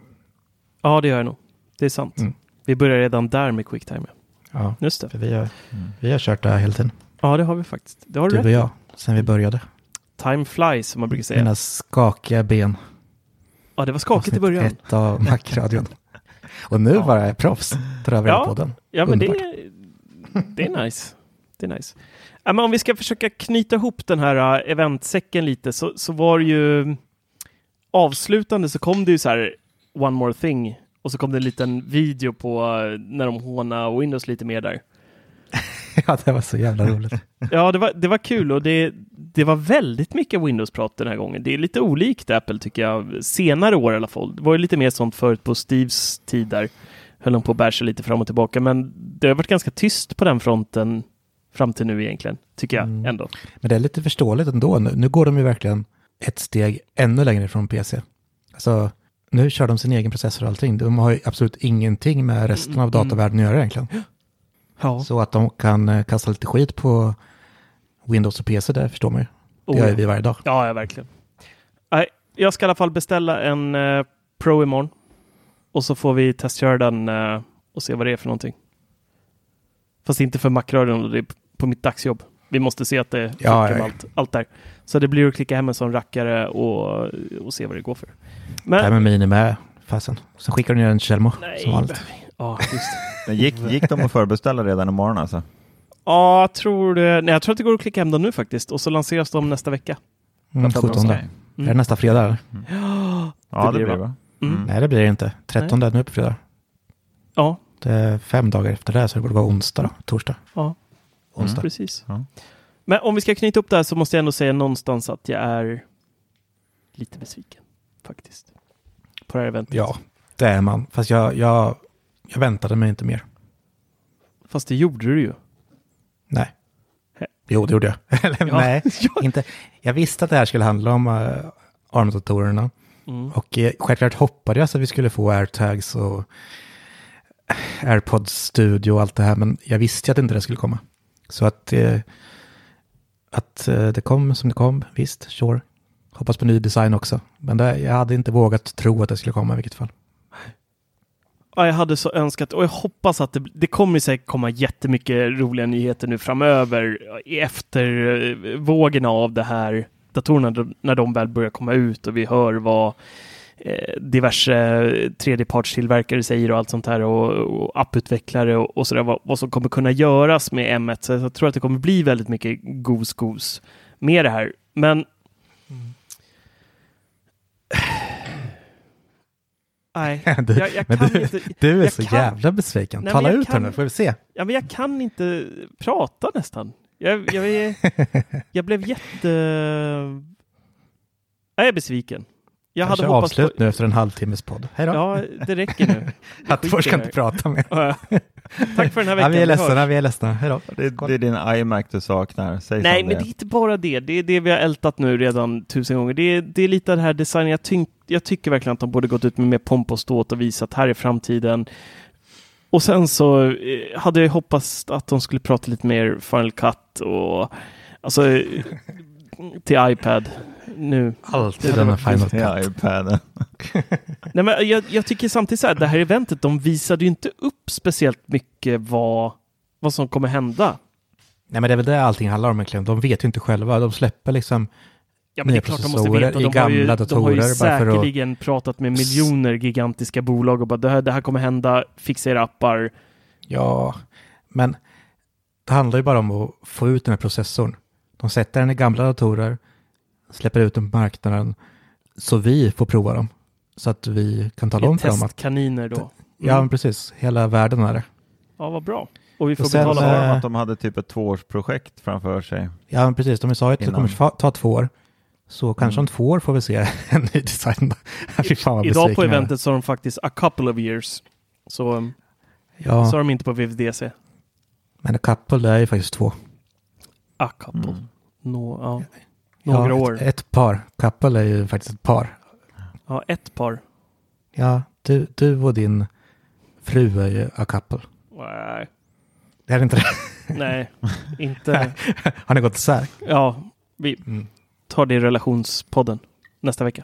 ja, det gör jag nog. Det är sant. Mm. Vi börjar redan där med QuickTime. Ja, Just det. vi har, vi har kört det här hela tiden. Ja, det har vi faktiskt. Det har du Du och i. jag, sen vi började. Time flies, som man brukar säga. Mina skakiga ben. Ja, det var skakigt i Avsnitt början. ett av Macradion. Och nu bara är proffs. Tar över Ja. podden. Ja, men det, Underbart. det är nice. Det är nice. Ja, men om vi ska försöka knyta ihop den här uh, eventsäcken lite så, så var det ju avslutande så kom det ju så här One more thing och så kom det en liten video på uh, när de hånade Windows lite mer där. [laughs] Ja, det var så jävla roligt. [laughs] Ja, det var, det var kul och det, det var väldigt mycket Windows-prat den här gången. Det är lite olikt Apple tycker jag, senare år i alla fall. Det var ju lite mer sånt förut på Steves tid där. Höll de på att bärsa lite fram och tillbaka, men det har varit ganska tyst på den fronten fram till nu egentligen, tycker jag Mm. ändå. Men det är lite förståeligt ändå. Nu, nu går de ju verkligen ett steg ännu längre från PC. Alltså, nu kör de sin egen processor och allting. De har ju absolut ingenting med resten av Mm. datavärlden att göra egentligen. Ja. Så att de kan eh, kasta lite skit på Windows och PC, det förstår man ju. Det Oh, gör vi varje dag. Ja, ja, verkligen. Jag ska i alla fall beställa en eh, Pro imorgon. Och så får vi testköra den eh, och se vad det är för någonting. Fast inte för Macradion, det är på mitt dagsjobb. Vi måste se att det funkar Ja, med ja. allt, allt där. Så det blir att klicka hem en sån rackare och, och se vad det går för. Men, Nej, men Mini med, fasen. Sen skickar de ner en Chelmo nej, som vanligt. Ja, just. Men gick, gick de att förbeställa redan imorgon alltså? ja, jag tror det. Nej, jag tror att det går att klicka hem dem nu faktiskt. Och så lanseras de nästa vecka. Mm, Fattar vad 17. de Är det nästa fredag? eller? Ja, det blir blir det, det va? Mm. Mm. Nej, det blir det inte. 13 är nu på fredag. Ja, Det är fem dagar efter det, så det borde vara onsdag då. Torsdag. ja. Onsdag. Precis. Ja. Men om vi ska knyta upp det här så måste jag ändå säga någonstans att jag är lite besviken faktiskt. På det här eventet. Ja, det är man. Fast jag, jag, jag väntade mig inte mer. Fast det gjorde du ju. Nej. Jo, det gjorde jag. [laughs] Eller, Ja. Nej, [laughs] inte. Jag visste att det här skulle handla om uh, ARM-datorerna. Mm. Och eh, självklart hoppades att vi skulle få AirTags och AirPods Studio och allt det här. Men jag visste ju att inte det skulle komma. Så att, eh, att eh, det kom som det kom, visst, sure. Hoppas på ny design också. Men det, jag hade inte vågat tro att det skulle komma i vilket fall. Ja, jag hade så önskat och jag hoppas att det, det kommer säkert komma jättemycket roliga nyheter nu framöver i eftervågorna av det här datorerna när de väl börjar komma ut och vi hör vad eh, diverse tredjepartstillverkare säger och allt sånt här och, och apputvecklare och, och sådär vad, vad som kommer kunna göras med M1. Så jag tror att det kommer bli väldigt mycket gos-gos med det här. Men mm. Nej, [laughs] Du, jag, jag kan du, inte. du är så kan- jävla besviken. Nej, Tala ut här kan- nu, får vi se. Ja, men jag kan inte prata nästan. Jag, jag, [laughs] jag blev jätte... Jag är besviken. Jag Kanske hade hoppats avslut på... nu efter en halvtimmes podd. Hej då. Ja, det räcker nu. Jag [laughs] att folk skiter ska i inte det prata mer. Ja. Tack för den här Ja, veckan. vi är ledsna, vi är ledsna. Hej då. Det, det är din iMac du saknar. Säg Nej, men det är inte bara det. Det är det vi har ältat nu redan tusen gånger. Det är, det är lite den här designen. Jag, tynk, jag tycker verkligen att de borde gått ut med mer pomp och ståt och visat här är framtiden. Och sen så eh, hade jag hoppats att de skulle prata lite mer Final Cut och alltså [laughs] till iPad nu. Alltid Det denna Final Cut. iPaden. [laughs] Nej, men jag, jag tycker samtidigt så här, det här eventet, de visade ju inte upp speciellt mycket vad, vad som kommer hända. Nej, men det är väl det allting handlar om egentligen. De vet ju inte själva. De släpper liksom Ja, men det är klart de måste veta. i De har ju, gamla de har ju för att- säkerligen pratat med miljoner gigantiska bolag och bara det här, det här kommer hända, fixa era appar. Ja, men det handlar ju bara om att få ut den här processorn. De sätter den i gamla datorer, släpper ut den på marknaden, så vi får prova dem. Så att vi kan tala om för dem att, testkaniner då. ja Mm. men precis, hela världen är det. Ja, vad bra. Och vi får Och sen, betala för de eh, att de hade typ ett tvåårsprojekt framför sig? Ja, men precis, de sa ju att det kommer ta, ta två år. Så kanske Mm. om två år får vi se [laughs] en ny design. [laughs] Fy fan vad Idag på eventet så har de faktiskt a couple of years. Så, um, Ja, så har de inte på VVDC. men a couple är ju faktiskt två. A couple. Mm. Nå, ja. Några ja, år. Ett, ett par. Couple är ju faktiskt ett par. Ja, ett par. Ja, du, du och din fru är ju a couple. Nej, Det är inte det? nej [laughs] inte. Har ni gått isär? Ja, vi Mm. Tar det i relationspodden nästa vecka.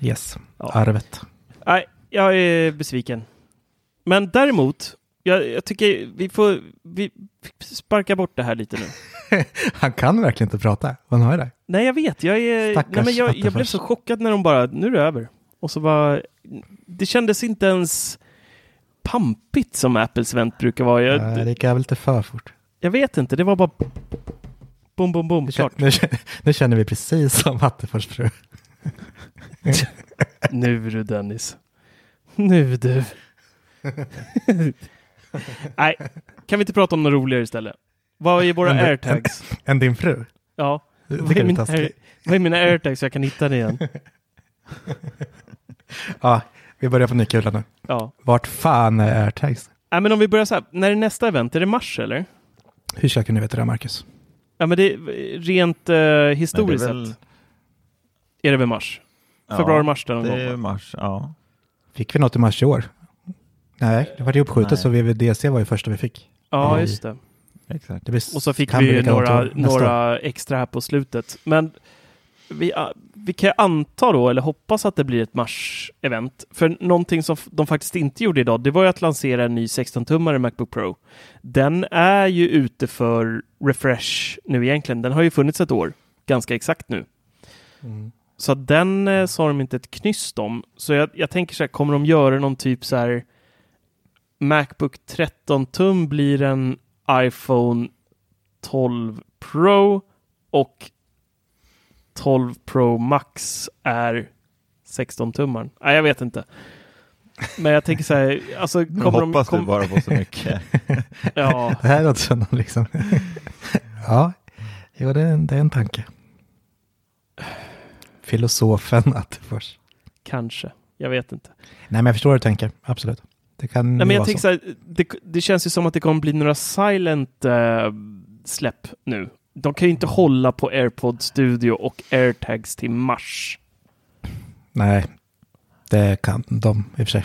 Yes, Ja. arvet. Nej, jag är besviken. Men däremot, jag, jag tycker vi får vi sparka bort det här lite nu. [laughs] Han kan verkligen inte prata. Han har ju det. Nej, jag vet. Jag, är, Stackars nej, men jag, jag blev så chockad när de bara, nu är det över. Och så var det kändes inte ens pampigt som Apples event brukar vara. Jag, Jag, det gick väl lite för fort. jag vet inte, det var bara bom, bom, bom, Nu klart. känner, nu, [laughs] nu känner vi precis som Attefors fru. [laughs] Nu du Dennis. Nu du. [laughs] Nej, kan vi inte prata om något roligare istället? Vad är våra airtags? Än din fru. Ja, Det vad är, mina, taskigt. vad är mina airtags så jag kan hitta det igen? Ja, vi börjar på ny kula nu. Ja. Vart fan är airtags? Nej, men om vi börjar så här, när är nästa event? Är det mars eller? Hur ska jag kunna veta det, Marcus? Ja, men det rent uh, historiskt väl- sett är det väl mars? Februari, mars där någon Det gång. är va? mars, ja. Fick vi något i mars i år? Nej, det var ju uppskjutet Nej. så VVDC var ju första vi fick. Ja, just det. Exakt. Det blir, Och så fick kan vi bli ju likadant några, år- nästa år. några extra här på slutet. Men vi, vi kan anta då, eller hoppas att det blir ett mars-event. För någonting som de faktiskt inte gjorde idag, det var ju att lansera en ny 16-tummare Macbook Pro. Den är ju ute för refresh nu egentligen. Den har ju funnits ett år, ganska exakt nu. Mm. Så den eh, sa de inte ett knyst om. Så jag, jag tänker så här, kommer de göra någon typ så här Macbook 13 tum blir en iPhone 12 Pro och 12 Pro Max är 16 tummaren. Nej, jag vet inte. Men jag tänker så här, alltså Nu kommer de... hoppas Kom, du bara på så mycket. [laughs] ja, Det här låter som någon liksom... [laughs] ja, jo, det är, en, det är en tanke. Filosofen Attefors. kanske. Jag vet inte. Nej, men jag förstår hur du tänker. Absolut. Det kan Nej, men jag tänker så. så här, det, det känns ju som att det kommer bli några silent eh, släpp nu. De kan ju inte hålla på AirPod Studio och AirTags till mars. Nej, det kan de i och för sig.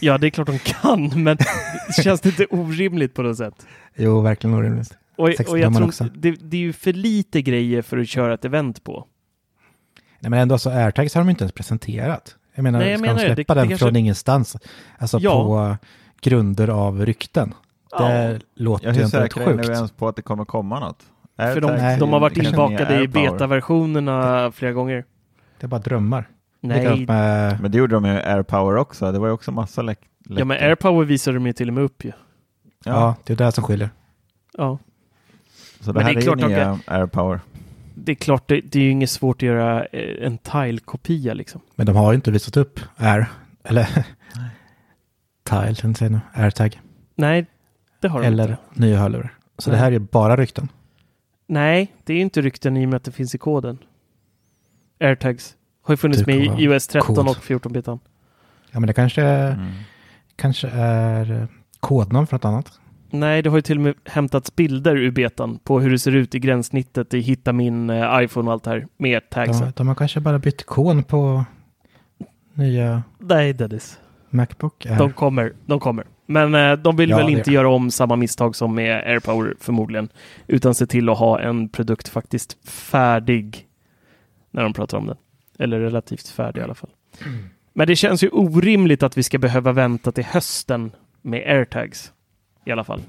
Ja, det är klart de kan, men [laughs] det känns lite orimligt på något sätt. Jo, verkligen orimligt. Och, 16 och jag tror också. det, det är ju för lite grejer för att köra ett event på. Nej, men ändå så AirTags har de inte ens presenterat. Jag menar, Nej, jag ska menar de det. släppa Det- den det kanske- från ingenstans? Alltså Ja. på grunder av rykten. Det låter Jag ju inte rätt säker är sjukt. ens på att det kommer komma något? För de, AirTags de har varit inbakade i betaversionerna flera gånger. Det är bara drömmar. Nej, med, Men det gjorde de ju med AirPower också. Det var ju också massa läck ja men AirPower visade de ju till och med upp ju. ja. det är det som skiljer. Ja, Så det Men här det är är, klart ju de nya AirPower. det är klart, det, det är ju inget svårt att göra eh, en tile-kopia liksom. Men de har ju inte visat upp Air, eller [laughs] Tile, tänkte jag säga nu, AirTag, Nej, det har de eller inte. nya hörlurar. Så Nej. det här är bara rykten. Nej, det är ju inte rykten i och med att det finns i koden. AirTags har ju funnits med i iOS 13 kod. och 14-bitan. Ja, men det kanske, Mm. kanske är eh, kodnamn för något annat. Nej, det har ju till och med hämtats bilder ur betan på hur det ser ut i gränssnittet i Hitta min eh, iPhone och allt det här med tagsen. De, de har kanske bara bytt ikon på nya Nej, Dennis. Macbook Air. De kommer, de kommer. Men eh, de vill Ja, väl inte gör göra om samma misstag som med AirPower förmodligen. Utan se till att ha en produkt faktiskt färdig när de pratar om den. Eller relativt färdig i alla fall. Men det känns ju orimligt att vi ska behöva vänta till hösten med AirTags. I alla fall.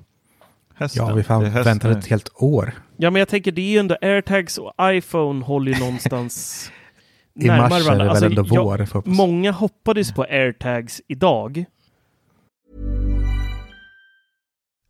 Hösten. ja, vi fan nu. ett helt år. Ja, men jag tänker det är ju ändå AirTags och iPhone håller ju någonstans [laughs] I närmare mars är det varandra. väl Alltså, ändå vår. jag. Många hoppades på AirTags idag.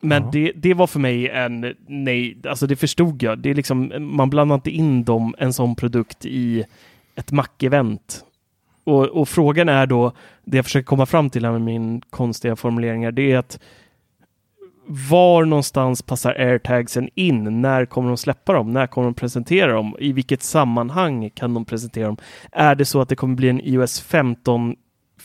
Men Ja. det, det var för mig en nej, alltså det förstod jag. Det är liksom, man blandar inte in dem, en sån produkt i ett Mac-event. Och, och frågan är då, det jag försöker komma fram till här med min konstiga formuleringar, det är att var någonstans passar airtagsen in? När kommer de släppa dem? När kommer de presentera dem? I vilket sammanhang kan de presentera dem? Är det så att det kommer bli en iOS 15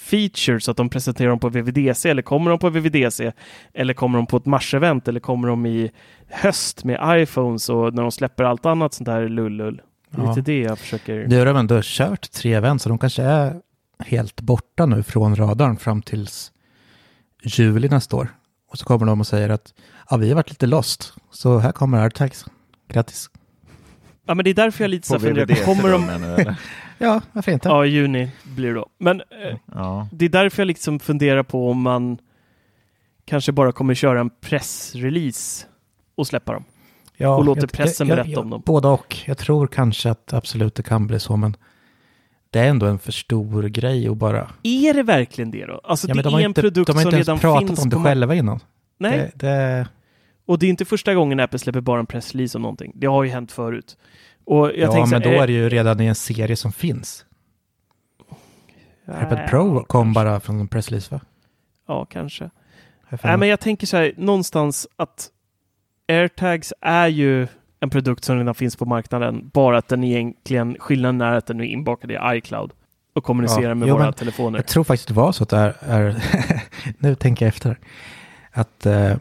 feature så att de presenterar dem på VVDC eller kommer de på VVDC eller kommer de på ett marsevent eller kommer de i höst med iPhones och när de släpper allt annat sånt där lullull? Ja. Lite det jag försöker... Nu har de ändå kört tre event så de kanske är helt borta nu från radarn fram tills juli nästa år. Och så kommer de och säger att ja, vi har varit lite lost, så här kommer AirTags. Grattis. Ja, men det är därför jag lite så funderar kommer de... [laughs] Ja, varför inte? Ja, i juni blir det då. Men eh, Ja. det är därför jag liksom funderar på om man kanske bara kommer köra en pressrelease och släppa dem. Ja, och låter jag- pressen jag- berätta jag- om dem. Båda och. Jag tror kanske att absolut det kan bli så, men det är ändå en för stor grej att bara... Är det verkligen det då? Alltså Ja, det de är en inte, produkt de har som inte ens redan pratat finns om det själva innan. Nej, Det, det, och det är inte första gången Apple släpper bara en pressrelease om någonting. Det har ju hänt förut. Och jag ja, så men här, då är det ju redan i en serie som finns. iPad Pro kom bara från en pressrelease, va? Ja, kanske. Nej, men jag tänker så här, någonstans att AirTags är ju en produkt som redan finns på marknaden, bara att den egentligen, skillnaden är att den är inbakad i iCloud och kommunicerar Ja, med jo, våra telefoner. Jag tror faktiskt det var så att det är, är [laughs] nu tänker jag efter, att eh,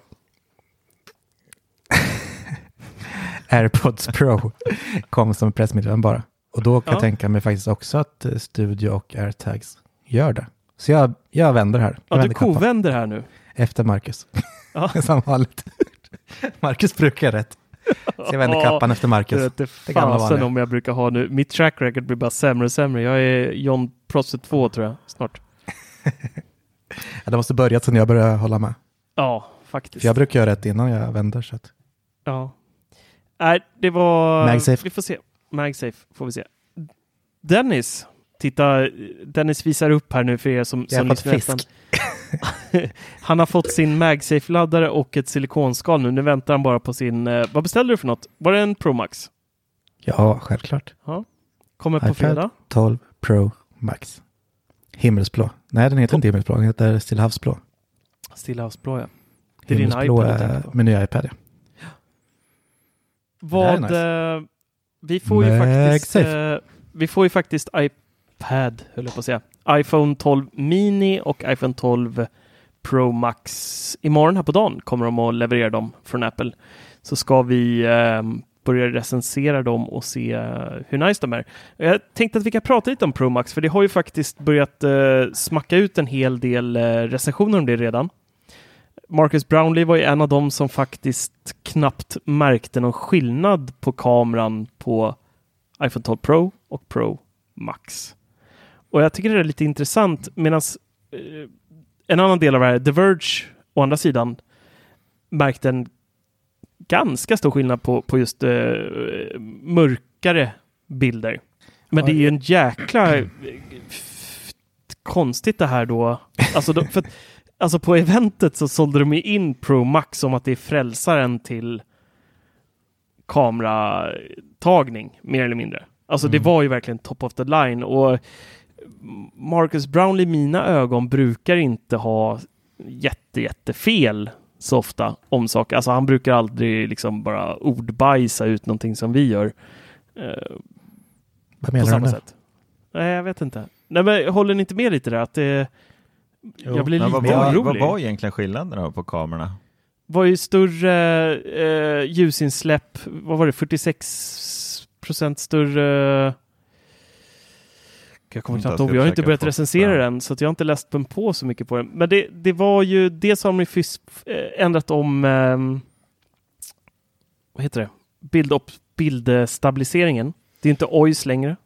AirPods Pro kom som pressmeddelande bara. Och då kan Ja. jag tänka mig faktiskt också att eh, Studio och AirTags gör det. Så jag, jag vänder här. Jag Ja, du kovänder här nu. Efter Marcus. Ja. [laughs] som vanligt. Marcus brukar rätt. Så jag vänder kappan efter Det Marcus. vete Det gamla fasen om jag brukar ha nu. Mitt track record blir bara sämre och sämre. Jag är John Prosset 2 tror jag, snart. [laughs] Ja, det måste börjat sen jag började hålla med. Ja, faktiskt. För jag brukar göra rätt innan jag vänder. Så att. Ja. Nej, det var... MagSafe. Vi får se. MagSafe får vi se. Dennis, titta, Dennis visar upp här nu för er som, Jag har som fått lyssnar. fisk. [laughs] Han har fått sin MagSafe-laddare och ett silikonskal nu. Nu väntar han bara på sin... Eh, vad beställde du för något? Var det en Pro Max? Ja, självklart. Kommer på iPad fredag. 12 Pro Max. Himmelsblå. Nej, den heter inte himmelsblå. Den heter Stillahavsblå. Stillahavsblå ja. Det är din iPad är min nya iPad. Ja. Vad... Är eh, vi får ju faktiskt... Eh, vi får ju faktiskt iPad, höll jag på att säga. iPhone 12 Mini och iPhone 12 Pro Max. Imorgon här på dagen kommer de att leverera dem från Apple. Så ska vi eh, börja recensera dem och se hur nice de är. Jag tänkte att vi kan prata lite om Pro Max, för det har ju faktiskt börjat eh, smacka ut en hel del eh, recensioner om det redan. Marcus Brownlee var ju en av dem som faktiskt knappt märkte någon skillnad på kameran på iPhone 12 Pro och Pro Max. Och jag tycker det är lite intressant medan eh, en annan del av det här, The Verge, å andra sidan, märkte en ganska stor skillnad på, på just eh, mörkare bilder. Men det är ju en jäkla eh, konstigt det här då. Alltså, då, för, att- alltså på eventet så sålde de in Pro Max som att det är frälsaren till kameratagning, mer eller mindre. Alltså det var ju verkligen top of the line och Marcus Brownlee i mina ögon brukar inte ha jätte, jättefel så ofta om saker. Alltså han brukar aldrig liksom bara ordbajsa ut någonting som vi gör. Eh, Vad på menar du samma nu? sätt. Nej, jag vet inte. Nej, men håller ni inte med lite där? Att det, jag blir lite vad, var, vad orolig. var egentligen skillnaden då på kamerorna? var ju större eh, ljusinsläpp. Vad var det? 46 procent större. Jag kommer Inte ihåg. Jag har inte börjat recensera den så att jag har inte läst den på så mycket på den. Men det, det var ju det som de fys- eh, ändrat om. ehm, vad heter det? Bild op- bildstabiliseringen. Det är inte OIS längre,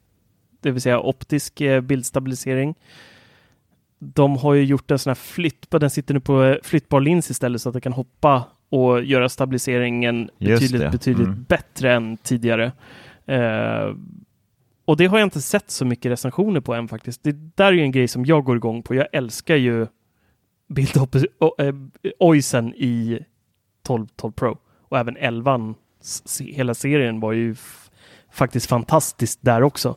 det vill säga optisk eh, bildstabilisering. De har ju gjort en sån här flytt, den sitter nu på eh, flyttbar lins istället så att det kan hoppa och göra stabiliseringen Just betydligt, det. betydligt Mm. bättre än tidigare. Eh, och det har jag inte sett så mycket recensioner på än faktiskt. Det där är ju en grej som jag går igång på. Jag älskar ju äh, OISen i 12, 12 Pro och även 11. S- Hela serien var ju faktiskt fantastiskt där också.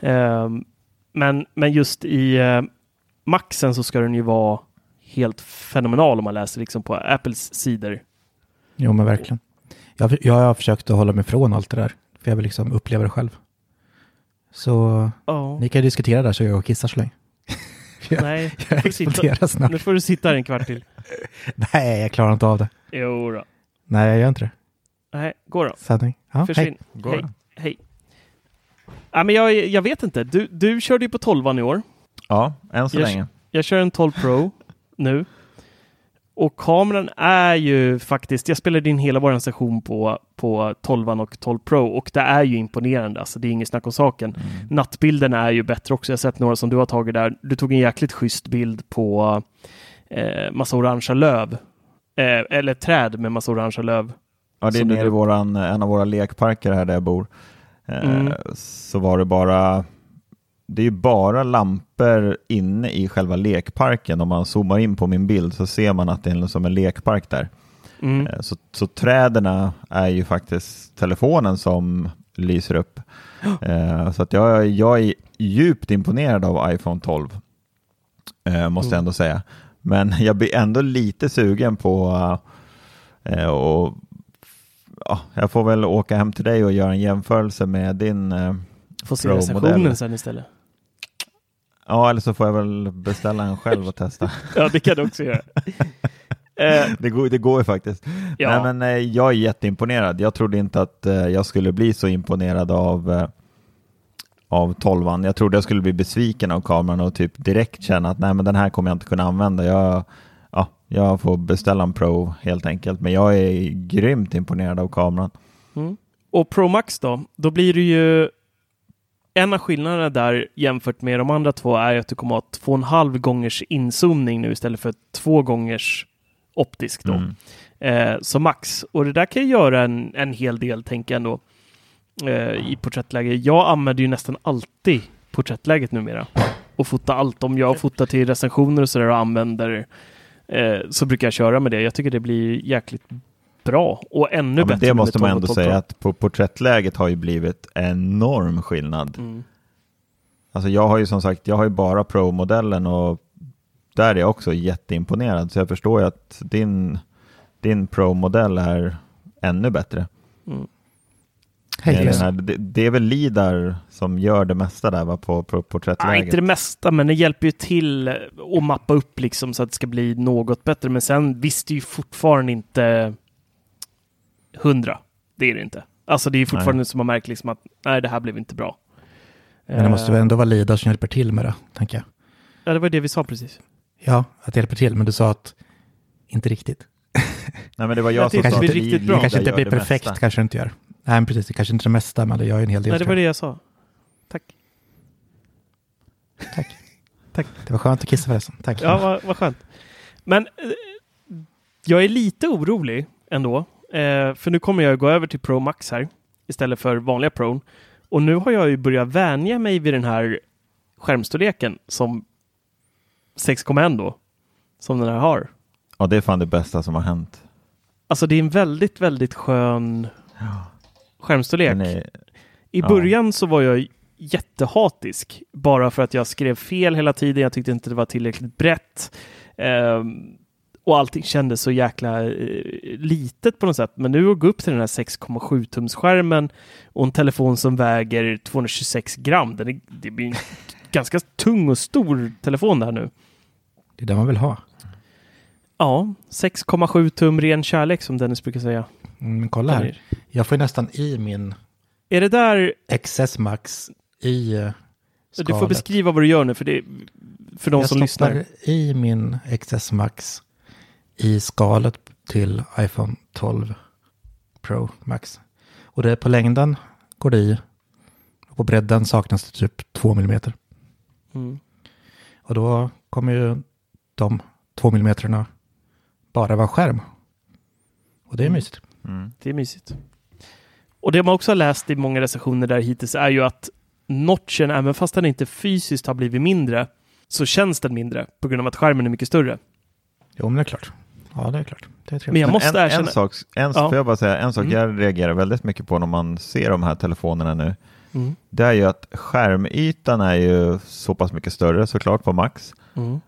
Ehm, men, men just i eh, Maxen så ska den ju vara helt fenomenal om man läser liksom på Apples sidor. Jo, men verkligen. Jag, jag har försökt att hålla mig från allt det där. För jag vill liksom uppleva det själv. Så Ja. ni kan ju diskutera där så jag går och kissar så länge. [laughs] jag, Nej, jag får sitta- snart. nu får du sitta här en kvart till. [laughs] Nej, jag klarar inte av det. Jo då. Nej, jag gör inte det. Nej, gå då. Sanning. Ja, hej. Försvinn. Går Hej. det? Hej. Ja, men jag, jag vet inte. Du, du körde ju på 12 i år. Ja, än så Jag- länge. Jag kör en 12 Pro [laughs] nu. Och kameran är ju faktiskt, jag spelade in hela vår session på, på 12 och 12 Pro och det är ju imponerande. Alltså det är inget snack om saken. Mm. Nattbilderna är ju bättre också. Jag har sett några som du har tagit där. Du tog en jäkligt schysst bild på eh, massa orangea löv. Eh, eller träd med massa orangea löv. Ja, det är som du nere i våran, en av våra lekparker här där jag bor. Eh, Mm. Så var det bara, det är ju bara lampor inne i själva lekparken. Om man zoomar in på min bild så ser man att det är som en lekpark där. Mm. Eh, Så, så träden är ju faktiskt telefonen som lyser upp. [gasps] Eh, Så att jag, jag är djupt imponerad av iPhone 12. eh, Måste jag Mm. ändå säga. Men [laughs] jag blir ändå lite sugen på och ja, jag får väl åka hem till dig och göra en jämförelse med din Får se recensionen sen istället. Ja, eller så får jag väl beställa en själv och testa. [laughs] Ja, det kan du också göra. [laughs] Eh, Det går, det går ju faktiskt. Ja. Nej, men, eh, jag är jätteimponerad. Jag trodde inte att eh, jag skulle bli så imponerad av, av 12 Jag trodde jag skulle bli besviken av kameran och typ direkt känna att nej, men den här kommer jag inte kunna använda. Jag, ja, jag får beställa en Pro helt enkelt. Men jag är grymt imponerad av kameran. Mm. Och Pro Max då? Då blir det ju en av skillnaderna där jämfört med de andra två är att du kommer att ha två och en halv gångers inzoomning nu istället för två gångers optisk då. Mm. Eh, så max. Och det där kan göra en, en hel del, tänker jag ändå. eh, i porträttläge. Jag använder ju nästan alltid porträttläget numera och fota allt. Om jag fotar till recensioner och sådär och använder eh, så brukar jag köra med det. Jag tycker det blir jäkligt bra och ännu Ja, bättre. men det måste man 12 och ändå 12 säga att på porträttläget har ju blivit enorm skillnad. Mm. Alltså jag har ju som sagt, jag har ju bara Pro-modellen och där är jag också jätteimponerad. Så jag förstår ju att din, din Pro-modell är ännu bättre. Mm. Det här- det, det är väl Lidar som gör det mesta där va, på, på Nej, porträttläget? inte det mesta, men det hjälper ju till att mappa upp liksom så att det ska bli något bättre. Men sen visst, det är ju fortfarande inte hundra. Det är det inte. Alltså det är fortfarande som man märker liksom att nej, det här blev inte bra. Men det måste väl Eh, ändå vara Lida som hjälper till med det, tänker jag. Ja, det var det vi sa precis. Ja, att det hjälper till, men du sa att inte riktigt. [laughs] Nej men det var Jag jag som sa det att blir Li- riktigt bra. Det kanske inte blir det perfekt, mesta. kanske det inte gör. Nej, men precis, det kanske inte är det mesta, men det gör ju en hel del. Nej, det var jag. det jag sa. Tack. Tack. [laughs] Tack. Det var skönt att kissa förresten. Tack. Ja, vad, vad skönt. Men eh, jag är lite orolig ändå. Eh, för nu kommer jag gå över till Pro Max här istället för vanliga Pro. Och nu har jag ju börjat vänja mig vid den här skärmstorleken som 6,1 då. Som den här har. Ja, det är fan det bästa som har hänt. Alltså det är en väldigt, väldigt skön skärmstorlek. Den är, I Ja. början så var jag jättehatisk bara för att jag skrev fel hela tiden. Jag tyckte inte det var tillräckligt brett. Ehm, och allting kändes så jäkla eh, litet på något sätt. Men nu att gå upp till den här 6,7 tums skärmen och en telefon som väger 226 gram. Den är, det blir en [laughs] ganska tung och stor telefon det här nu. Det är det man vill ha. Ja, 6,7 tum ren kärlek som Dennis brukar säga. Mm, Men kolla här. Jag får nästan i min Är det där XS Max i eh, skalet. Du får beskriva vad du gör nu för, det, för de jag som stoppar lyssnar. i min XS Max i skalet till iPhone 12 Pro Max. Och det är på längden går det i. Och på bredden saknas det typ 2 millimeter. Mm. Och då kommer ju de 2 millimeterna bara vara skärm. Och det är Mm. mysigt. mm. Det är mysigt. Och det man också har läst i många recensioner där hittills är ju att notchen, även fast den inte fysiskt har blivit mindre, så känns den mindre på grund av att skärmen är mycket större. Jo, men det är klart. Ja, det är klart. Det är trevligt. Men jag måste en, erkänna... en sak, en, Ja. får jag bara säga, en sak Mm. jag reagerar väldigt mycket på när man ser de här telefonerna nu. Mm. Det är ju att skärmytan är ju så pass mycket större såklart på Max. Mm.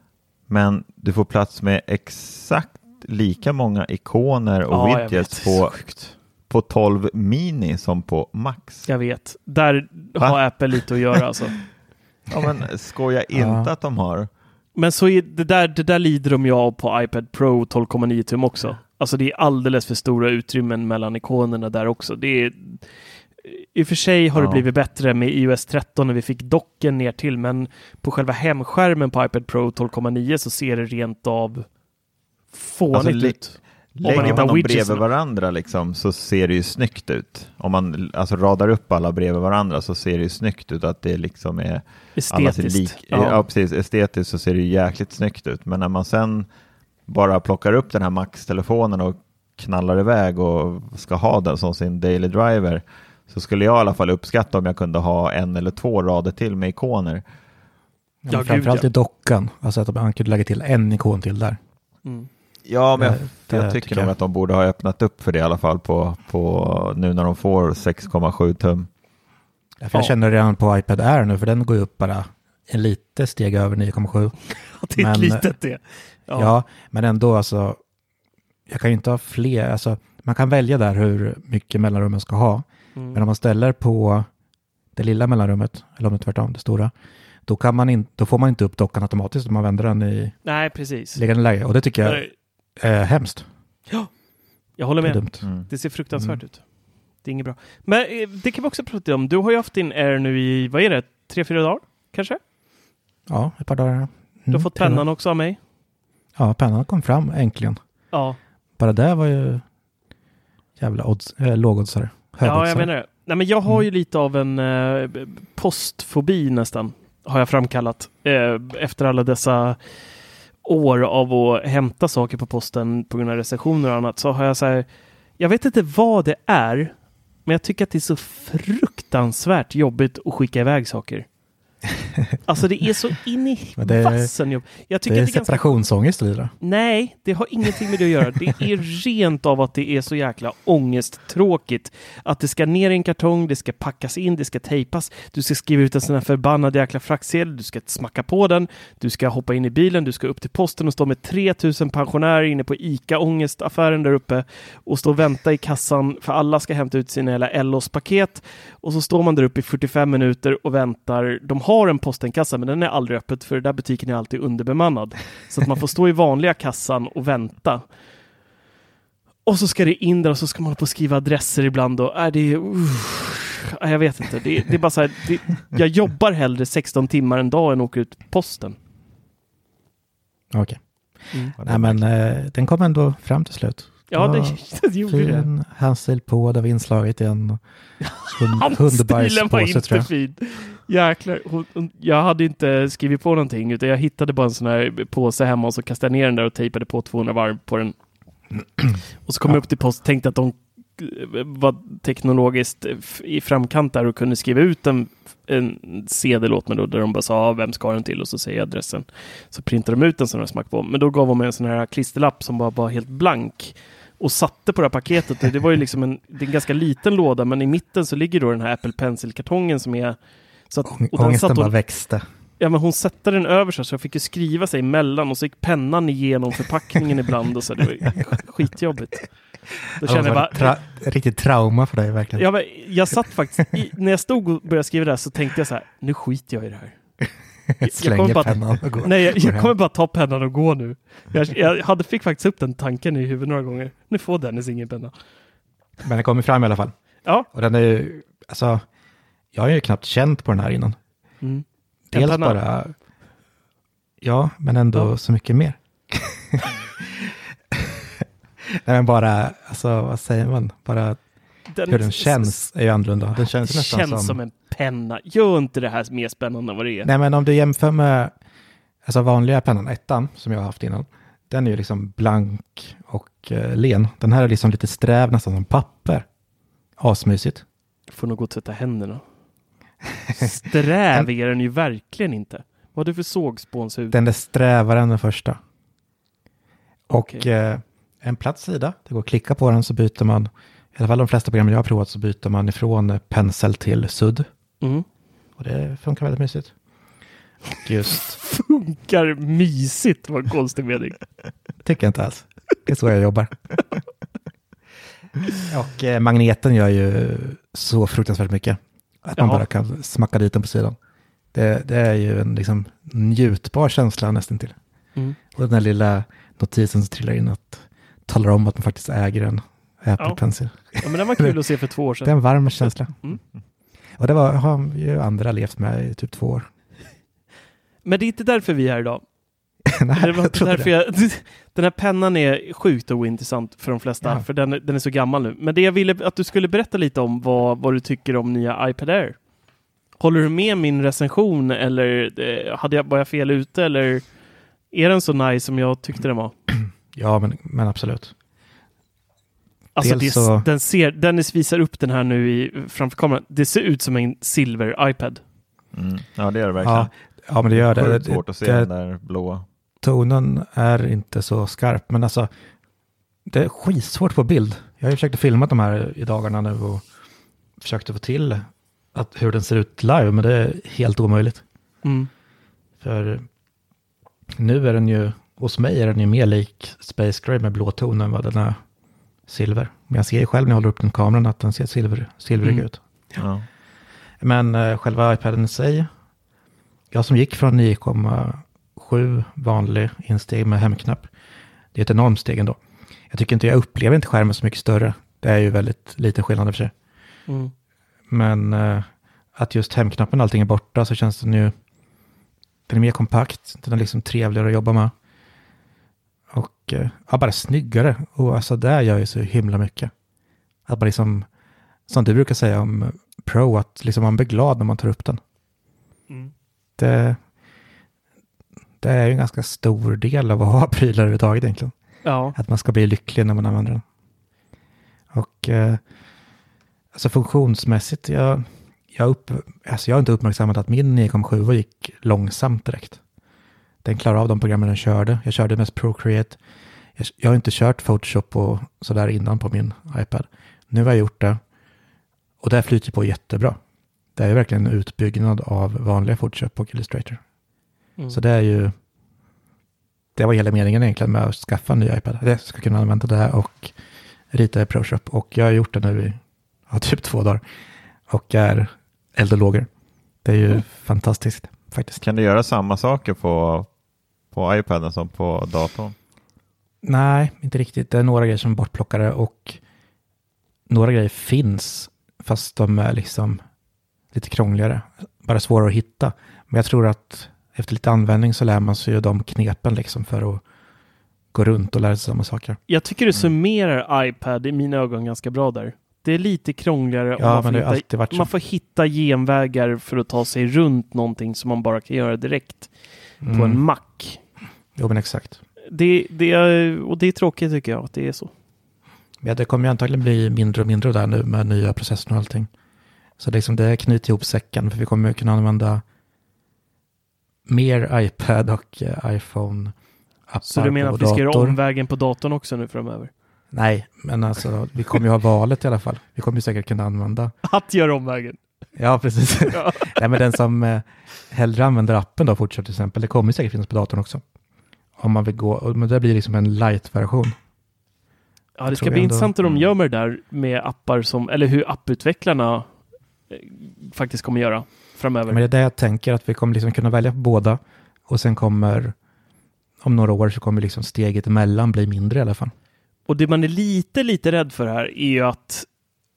Men du får plats med exakt lika många ikoner och Ja, widgets på, på 12 mini som på Max. Jag vet. Där Va? har Apple lite att göra alltså. [laughs] Ja, men skoja inte Ja. att de har. Men så är det, där, det där lider de ju av på iPad Pro 12,9 tum också. Alltså det är alldeles för stora utrymmen mellan ikonerna där också. Det är, I och för sig har det Ja. blivit bättre med iOS 13 när vi fick docken ner till, men på själva hemskärmen på iPad Pro 12,9 så ser det rent av fånigt Alltså, ut. Om man Lägger man har dem bredvid varandra liksom, så ser det ju snyggt ut. Om man alltså, radar upp alla bredvid varandra så ser det ju snyggt ut att det liksom är Estetiskt. lik, ja. precis. Estetiskt så ser det ju jäkligt snyggt ut. Men när man sen bara plockar upp den här Max-telefonen och knallar iväg och ska ha den som sin daily driver så skulle jag i alla fall uppskatta om jag kunde ha en eller två rader till med ikoner. Ja, Ja, gud, framförallt ja. i dockan. Alltså att man kunde lägga till en ikon till där. Mm. Ja, men jag, det jag tycker nog att de borde ha öppnat upp för det i alla fall på, på nu när de får 6,7 tum. För jag Ja. känner redan på iPad Air nu, för den går ju upp bara en lite steg över 9,7. [laughs] Det är Men- ett litet det. Ja. men ändå alltså. Jag kan ju inte ha fler, alltså man kan välja där hur mycket mellanrum man ska ha. Mm. Men om man ställer på det lilla mellanrummet, eller om det är tvärtom, det stora, då, kan man in, då får man inte upp dockan automatiskt om man vänder den i Nej, precis. liggande läge. Och det tycker jag Nej, är hemskt. Jag håller Det med. dumt. Mm. Det ser fruktansvärt Mm. ut. Det är inget bra. Men eh, det kan vi också prata om. Du har ju haft din Air nu i, vad är det, tre, fyra dagar? Kanske? Ja, ett par dagar. Mm, Du har fått tre dagar. pennan också av mig. Ja, pennan kom fram äntligen. Ja, Bara det var ju jävla odds, äh, lågoddsare. ja jag menar det. Nej, men jag har Mm. ju lite av en eh, postfobi nästan. Har jag framkallat. Eh, efter alla dessa år av att hämta saker på posten på grund av recensioner och annat så har jag så här. Jag vet inte vad det är, Men jag tycker att det är så fruktansvärt jobbigt att skicka iväg saker. Alltså det är så in i det vassen jobb. Jag tycker det är att det är ganska separationsångest i det. Nej, det har ingenting med det att göra. Det är rent av att det är så jäkla ångesttråkigt. Att det ska ner i en kartong, det ska packas in, det ska tejpas. Du ska skriva ut en sån här förbannad jäkla fraktsedel, du ska smacka på den, du ska hoppa in i bilen, du ska upp till posten och stå med 3000 pensionärer inne på ICA Ångestaffären där uppe och stå och vänta i kassan för alla ska hämta ut sina jävla Ellos-paket. Och så står man där uppe i 45 minuter och väntar. De har en postenkassa, men den är aldrig öppet för den där butiken är alltid underbemannad. Så att man får stå i vanliga kassan och vänta. Och så ska det in där och så ska man hålla på och skriva adresser ibland och är det uff, Nej, jag vet inte. Det, det är bara så här, det, jag jobbar hellre 16 timmar en dag än åker ut posten. Okej. Mm. Nej men eh, den kom ändå fram till slut. Ja, var det, [laughs] det gjorde det. Fin handstil på, det var inslaget i en [laughs] hund, Handstilen var hundbajspåse inte tror jag. fin. Jäklar, hon, hon, jag hade inte skrivit på någonting utan jag hittade bara en sån här påse hemma och så kastade jag ner den där och tejpade på 200 varv på den. [clears throat] Och så kom jag upp till post och tänkte att de eh, var teknologiskt f- i framkant där och kunde skriva ut en, en sedel åt mig då där de bara sa ah, vem ska den till och så säger jag adressen. Så printar de ut en sån här smack på. Men då gav de mig en sån här klisterlapp som bara var helt blank och satte på det här paketet. Och Det var ju liksom en, det är en ganska liten låda, men i mitten så ligger då den här Apple Pencil-kartongen som är... Så att, och Ångesten bara hon, växte. ja, men hon satte den över sig så jag fick ju skriva sig emellan och så gick pennan igenom förpackningen ibland och så. Det var [laughs] skitjobbigt. Då Det kände jag var bara... tra- riktigt trauma för dig verkligen. Ja, men jag satt faktiskt, i, när jag stod och började skriva det här så tänkte jag så här, nu skiter jag i det här. [laughs] jag Slänger kommer bara- pennan och går. Nej, jag, jag kommer bara ta pennan och gå nu. Jag, jag hade, fick faktiskt upp den tanken i huvudet några gånger. Nu får Dennis ingen penna. Men den kommer fram i alla fall. Ja. Och den är ju, alltså, jag har ju knappt känt på den här innan. Mm. Dels penna. bara, ja, men ändå Ja. så mycket mer. [laughs] Nej, men bara, alltså vad säger man, bara Den, hur den känns är ju annorlunda. Den känns nästan känns som, som en penna. Gör inte det här mer spännande än vad det är. nej men om du jämför med, alltså vanliga pennan, ettan, som jag har haft innan, den är ju liksom blank och eh, len. Den här är liksom lite sträv, nästan som papper. Asmysigt. Får nog gå och tvätta händerna. Sträv [laughs] är den ju verkligen inte. Vad har du för sågspånshud? Den är strävare än den första. Och Okej. eh, en platt sida, det går att klicka på den så byter man, i alla fall de flesta program jag har provat så byter man ifrån eh, pensel till sudd. Mm. Och det funkar väldigt mysigt. Och just, [laughs] Funkar mysigt, var en konstig mening. [laughs] tycker jag inte alls. Det är så jag jobbar. Och eh, magneten gör ju så fruktansvärt mycket. Att man Jaha. bara kan smacka dit den på sidan. Det, det är ju en liksom njutbar känsla nästan till. Mm. Och den där lilla notisen som trillar in att talar om att man faktiskt äger en Apple Ja. Pencil. Ja, men den var kul [laughs] att se för två år Det är sedan. en varm känsla. Mm. Och det var, har ju andra levt med i typ två år. Men det är inte därför vi är här idag. [laughs] Nej, Det var jag därför jag, [laughs] den här pennan är sjukt ointressant för de flesta, Ja. för den, den är så gammal nu. Men det jag ville att du skulle berätta lite om vad, vad du tycker om nya iPad Air. Håller du med min recension eller eh, hade jag, var jag fel ute eller är den så nice som jag tyckte den var? [clears throat] Ja, men, men absolut. Alltså det, så- den ser, Dennis visar upp den här nu i, framför kameran. Det ser ut som en silver iPad. Mm. Ja, det är det verkligen. Ja, ja, men det gör det. Sjukt svårt att se det den där blåa. Tonen är inte så skarp, men alltså det är skitsvårt på bild. Jag har ju försökt filma de här i dagarna nu och försökt att få till att, hur den ser ut live, men det är helt omöjligt. Mm. För nu är den ju, hos mig är den ju mer lik Space Gray med blå ton än vad den är silver. Men jag ser ju själv när jag håller upp den kameran att den ser silver, silvrig Mm. ut. Ja. Men eh, själva iPaden i sig, jag som gick från 9,7 vanlig insteg med hemknapp, det är ett enormt steg ändå. Jag tycker inte, jag upplever inte skärmen så mycket större. Det är ju väldigt liten skillnad i och för sig. Mm. Men eh, att just hemknappen allting är borta så känns den ju, den är mer kompakt, den är liksom trevligare att jobba med. Och eh, ja, bara snyggare. Och alltså det gör ju så himla mycket. Att man liksom, som du brukar säga om Pro, att liksom man blir glad när man tar upp den. Mm. Det, det är ju en ganska stor del av att ha [laughs] prylar överhuvudtaget egentligen. Ja. Att man ska bli lycklig när man använder den. Och eh, Alltså funktionsmässigt, jag, jag, upp, alltså jag har inte uppmärksammat att min 9,7 gick långsamt direkt. Den klarar av de programmen den körde. Jag körde mest Procreate. Jag, jag har inte kört Photoshop och sådär innan på min iPad. Nu har jag gjort det. Och det flyter på jättebra. Det är verkligen en utbyggnad av vanliga Photoshop och Illustrator. Mm. Så det är ju... Det var hela meningen egentligen med att skaffa en ny iPad. Jag ska kunna använda det här och rita i ProShop. Och jag har gjort det nu i ja, typ två dagar. Och är eld och lågor. Det är ju fantastiskt faktiskt. Kan du göra samma saker på, på iPaden som på datorn? Nej, inte riktigt. Det är några grejer som är bortplockade och några grejer finns, fast de är liksom lite krångligare. Bara svårare att hitta. Men jag tror att efter lite användning så lär man sig ju de knepen liksom för att gå runt och lära sig samma saker. Jag tycker du summerar iPad i mina ögon ganska bra där. Det är lite krångligare Ja, man, får hitta, man får hitta genvägar för att ta sig runt någonting som man bara kan göra direkt på Mm. en Mac. Jo, men exakt. Det, det är, och det är tråkigt tycker jag att det är så. Ja, det kommer ju antagligen bli mindre och mindre där nu med nya processorn och allting. Så liksom det knyter ihop säcken, för vi kommer ju kunna använda mer iPad och eh, iPhone-appar Så du menar att vi ska göra omvägen på datorn också nu framöver? Nej, men alltså vi kommer ju ha valet i alla fall. Vi kommer ju säkert kunna använda. Att göra omvägen? Ja, precis. [laughs] Ja. [laughs] Nej, men den som eh, hellre använder appen då fortsatt till exempel, det kommer säkert finnas på datorn också. Om man vill gå, men det blir liksom en light-version. Ja, det ska bli ändå- intressant hur de Mm. gör med det där med appar som, eller hur apputvecklarna eh, faktiskt kommer göra framöver. Men det är det jag tänker, att vi kommer liksom kunna välja på båda. Och sen kommer, om några år så kommer liksom steget emellan bli mindre i alla fall. Och det man är lite, lite rädd för här är ju att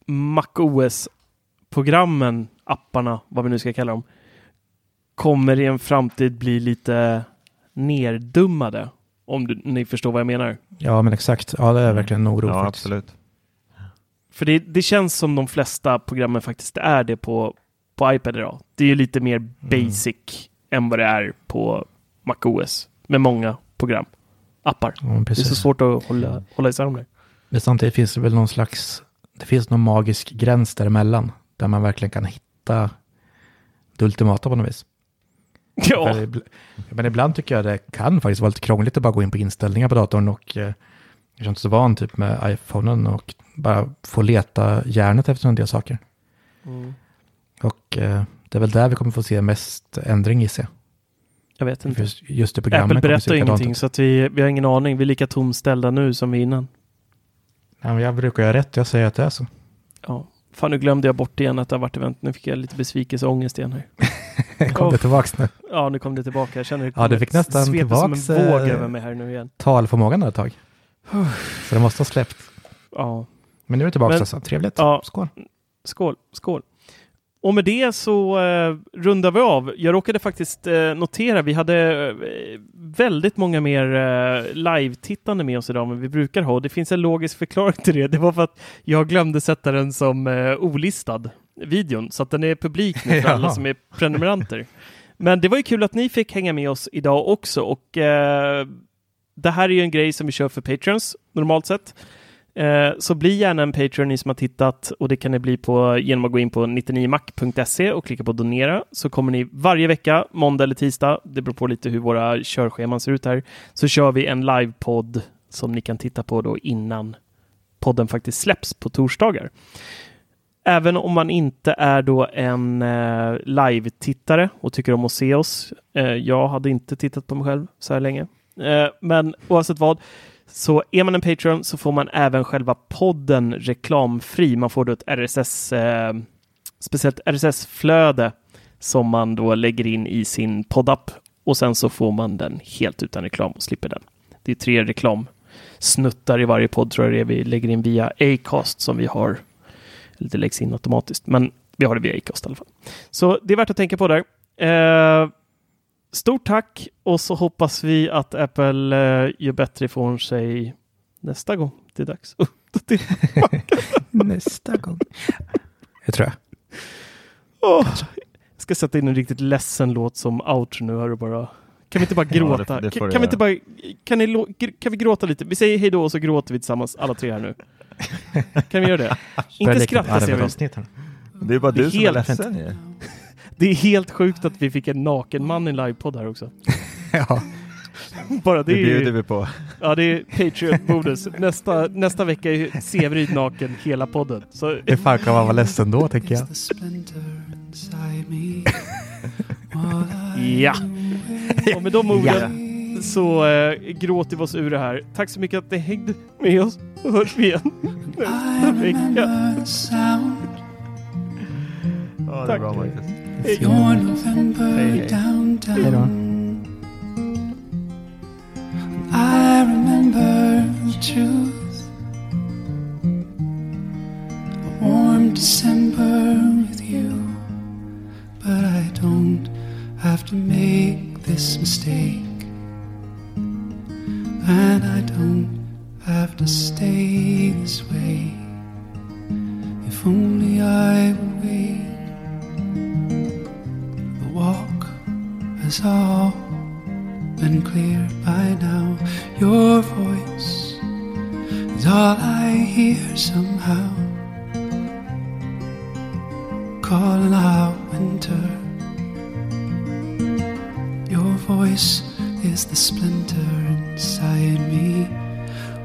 MacOS-programmen, apparna, vad vi nu ska kalla dem, kommer i en framtid bli lite nerdummade. Om du, ni förstår vad jag menar. Ja, men exakt. Ja, det är verkligen en oro Ja, faktiskt. absolut. För det, det känns som de flesta programmen faktiskt är det på, på iPad idag. Det är ju lite mer basic än vad det är på MacOS med många program, appar. Ja, Det är så svårt att hålla, hålla isär dem där. Men samtidigt finns det väl någon slags, det finns någon magisk gräns däremellan. Där man verkligen kan hitta det ultimata på något vis. Ja, Men ibland tycker jag det kan faktiskt vara lite krångligt att bara gå in på inställningar på datorn och eh, jag är inte så van typ med iPhonen och bara få leta hjärnet efter en del saker. Mm. Och eh, det är väl där vi kommer få se mest ändring i sig. jag vet inte. Just, just det programmen Apple berättar ingenting så att vi, vi har ingen aning. Vi är lika tomställda nu som vi innan. Ja, men jag brukar göra rätt, jag säger att det är så. Ja. Fan, nu glömde jag bort igen att det har varit event. Nu fick jag lite besvikelse och ångest igen här. [laughs] Kom Åh. det tillbaks nu. Ja, nu kom det tillbaka. Jag känner det Ja, det fick nästan svepa som en tillbaks, våg eh, över mig här nu igen. Talförmågan där ett tag. Så det måste ha släppt. Ja, Men nu är det tillbaka Men- alltså. Trevligt. Ja. Skål. skål, skål. Och med det så eh, rundar vi av. Jag råkade faktiskt eh, notera, vi hade eh, väldigt många mer eh, live-tittande med oss idag än vad vi brukar ha. Och Det finns en logisk förklaring till det. Det var för att jag glömde sätta den som eh, olistad, videon. Så att den är publik nu för [laughs] alla som är prenumeranter. Men det var ju kul att ni fick hänga med oss idag också. Och eh, det här är ju en grej som vi kör för patrons normalt sett. Eh, Så bli gärna en Patreon ni som har tittat och det kan ni bli på genom att gå in på 99mac.se och klicka på donera så kommer ni varje vecka, måndag eller tisdag, det beror på lite hur våra körscheman ser ut här, så kör vi en livepodd som ni kan titta på då innan podden faktiskt släpps på torsdagar. Även om man inte är då en eh, live-tittare och tycker om att se oss. Eh, jag hade inte tittat på mig själv så här länge. Eh, men oavsett vad, så är man en Patreon så får man även själva podden reklamfri. Man får då ett RSS, eh, speciellt RSS-flöde som man då lägger in i sin poddapp och sen så får man den helt utan reklam och slipper den. Det är tre reklamsnuttar i varje podd tror jag det är vi lägger in via Acast som vi har. Det läggs in automatiskt, men vi har det via Acast i alla fall. Så det är värt att tänka på där. Eh, Stort tack och så hoppas vi att Apple eh, gör bättre ifrån sig nästa gång det är dags. [laughs] Det- Nästa gång. Jag tror jag. Åh, jag ska sätta in en riktigt ledsen låt som outro nu. Här och bara. Kan vi inte bara Ja, det- gråta? det kan, vi inte bara, kan, ni, kan vi gråta lite? Vi säger hej då och så gråter vi tillsammans alla tre här nu. Kan vi göra det? [laughs] Inte skratta ser vi. Det är bara Det är du som är helt ledsen ju. Det är helt sjukt att vi fick en naken man i livepodd här också. [laughs] Ja, Bara det Det bjuder ju, vi på. ja det är Patreon-bonus. Nästa, nästa vecka är Severyd naken hela podden. Så hur fan kan man vara ledsen då tänker jag. [laughs] ja, och med de orden så äh, gråter vi oss ur det här. Tack så mycket att ni hängde med oss. Så hörs vi igen nästa vecka. Ja, det är Tack. bra Marcus. Hej. Hej, hej. Hej då. I remember the truth. A warm December with you. But I don't have to make this mistake. And I don't have to stay this way. If only I would wait. Walk has all been cleared by now. Your voice is all I hear somehow. Calling out winter. Your voice is the splinter inside me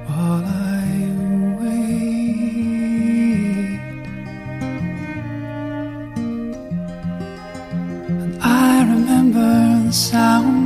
while I sao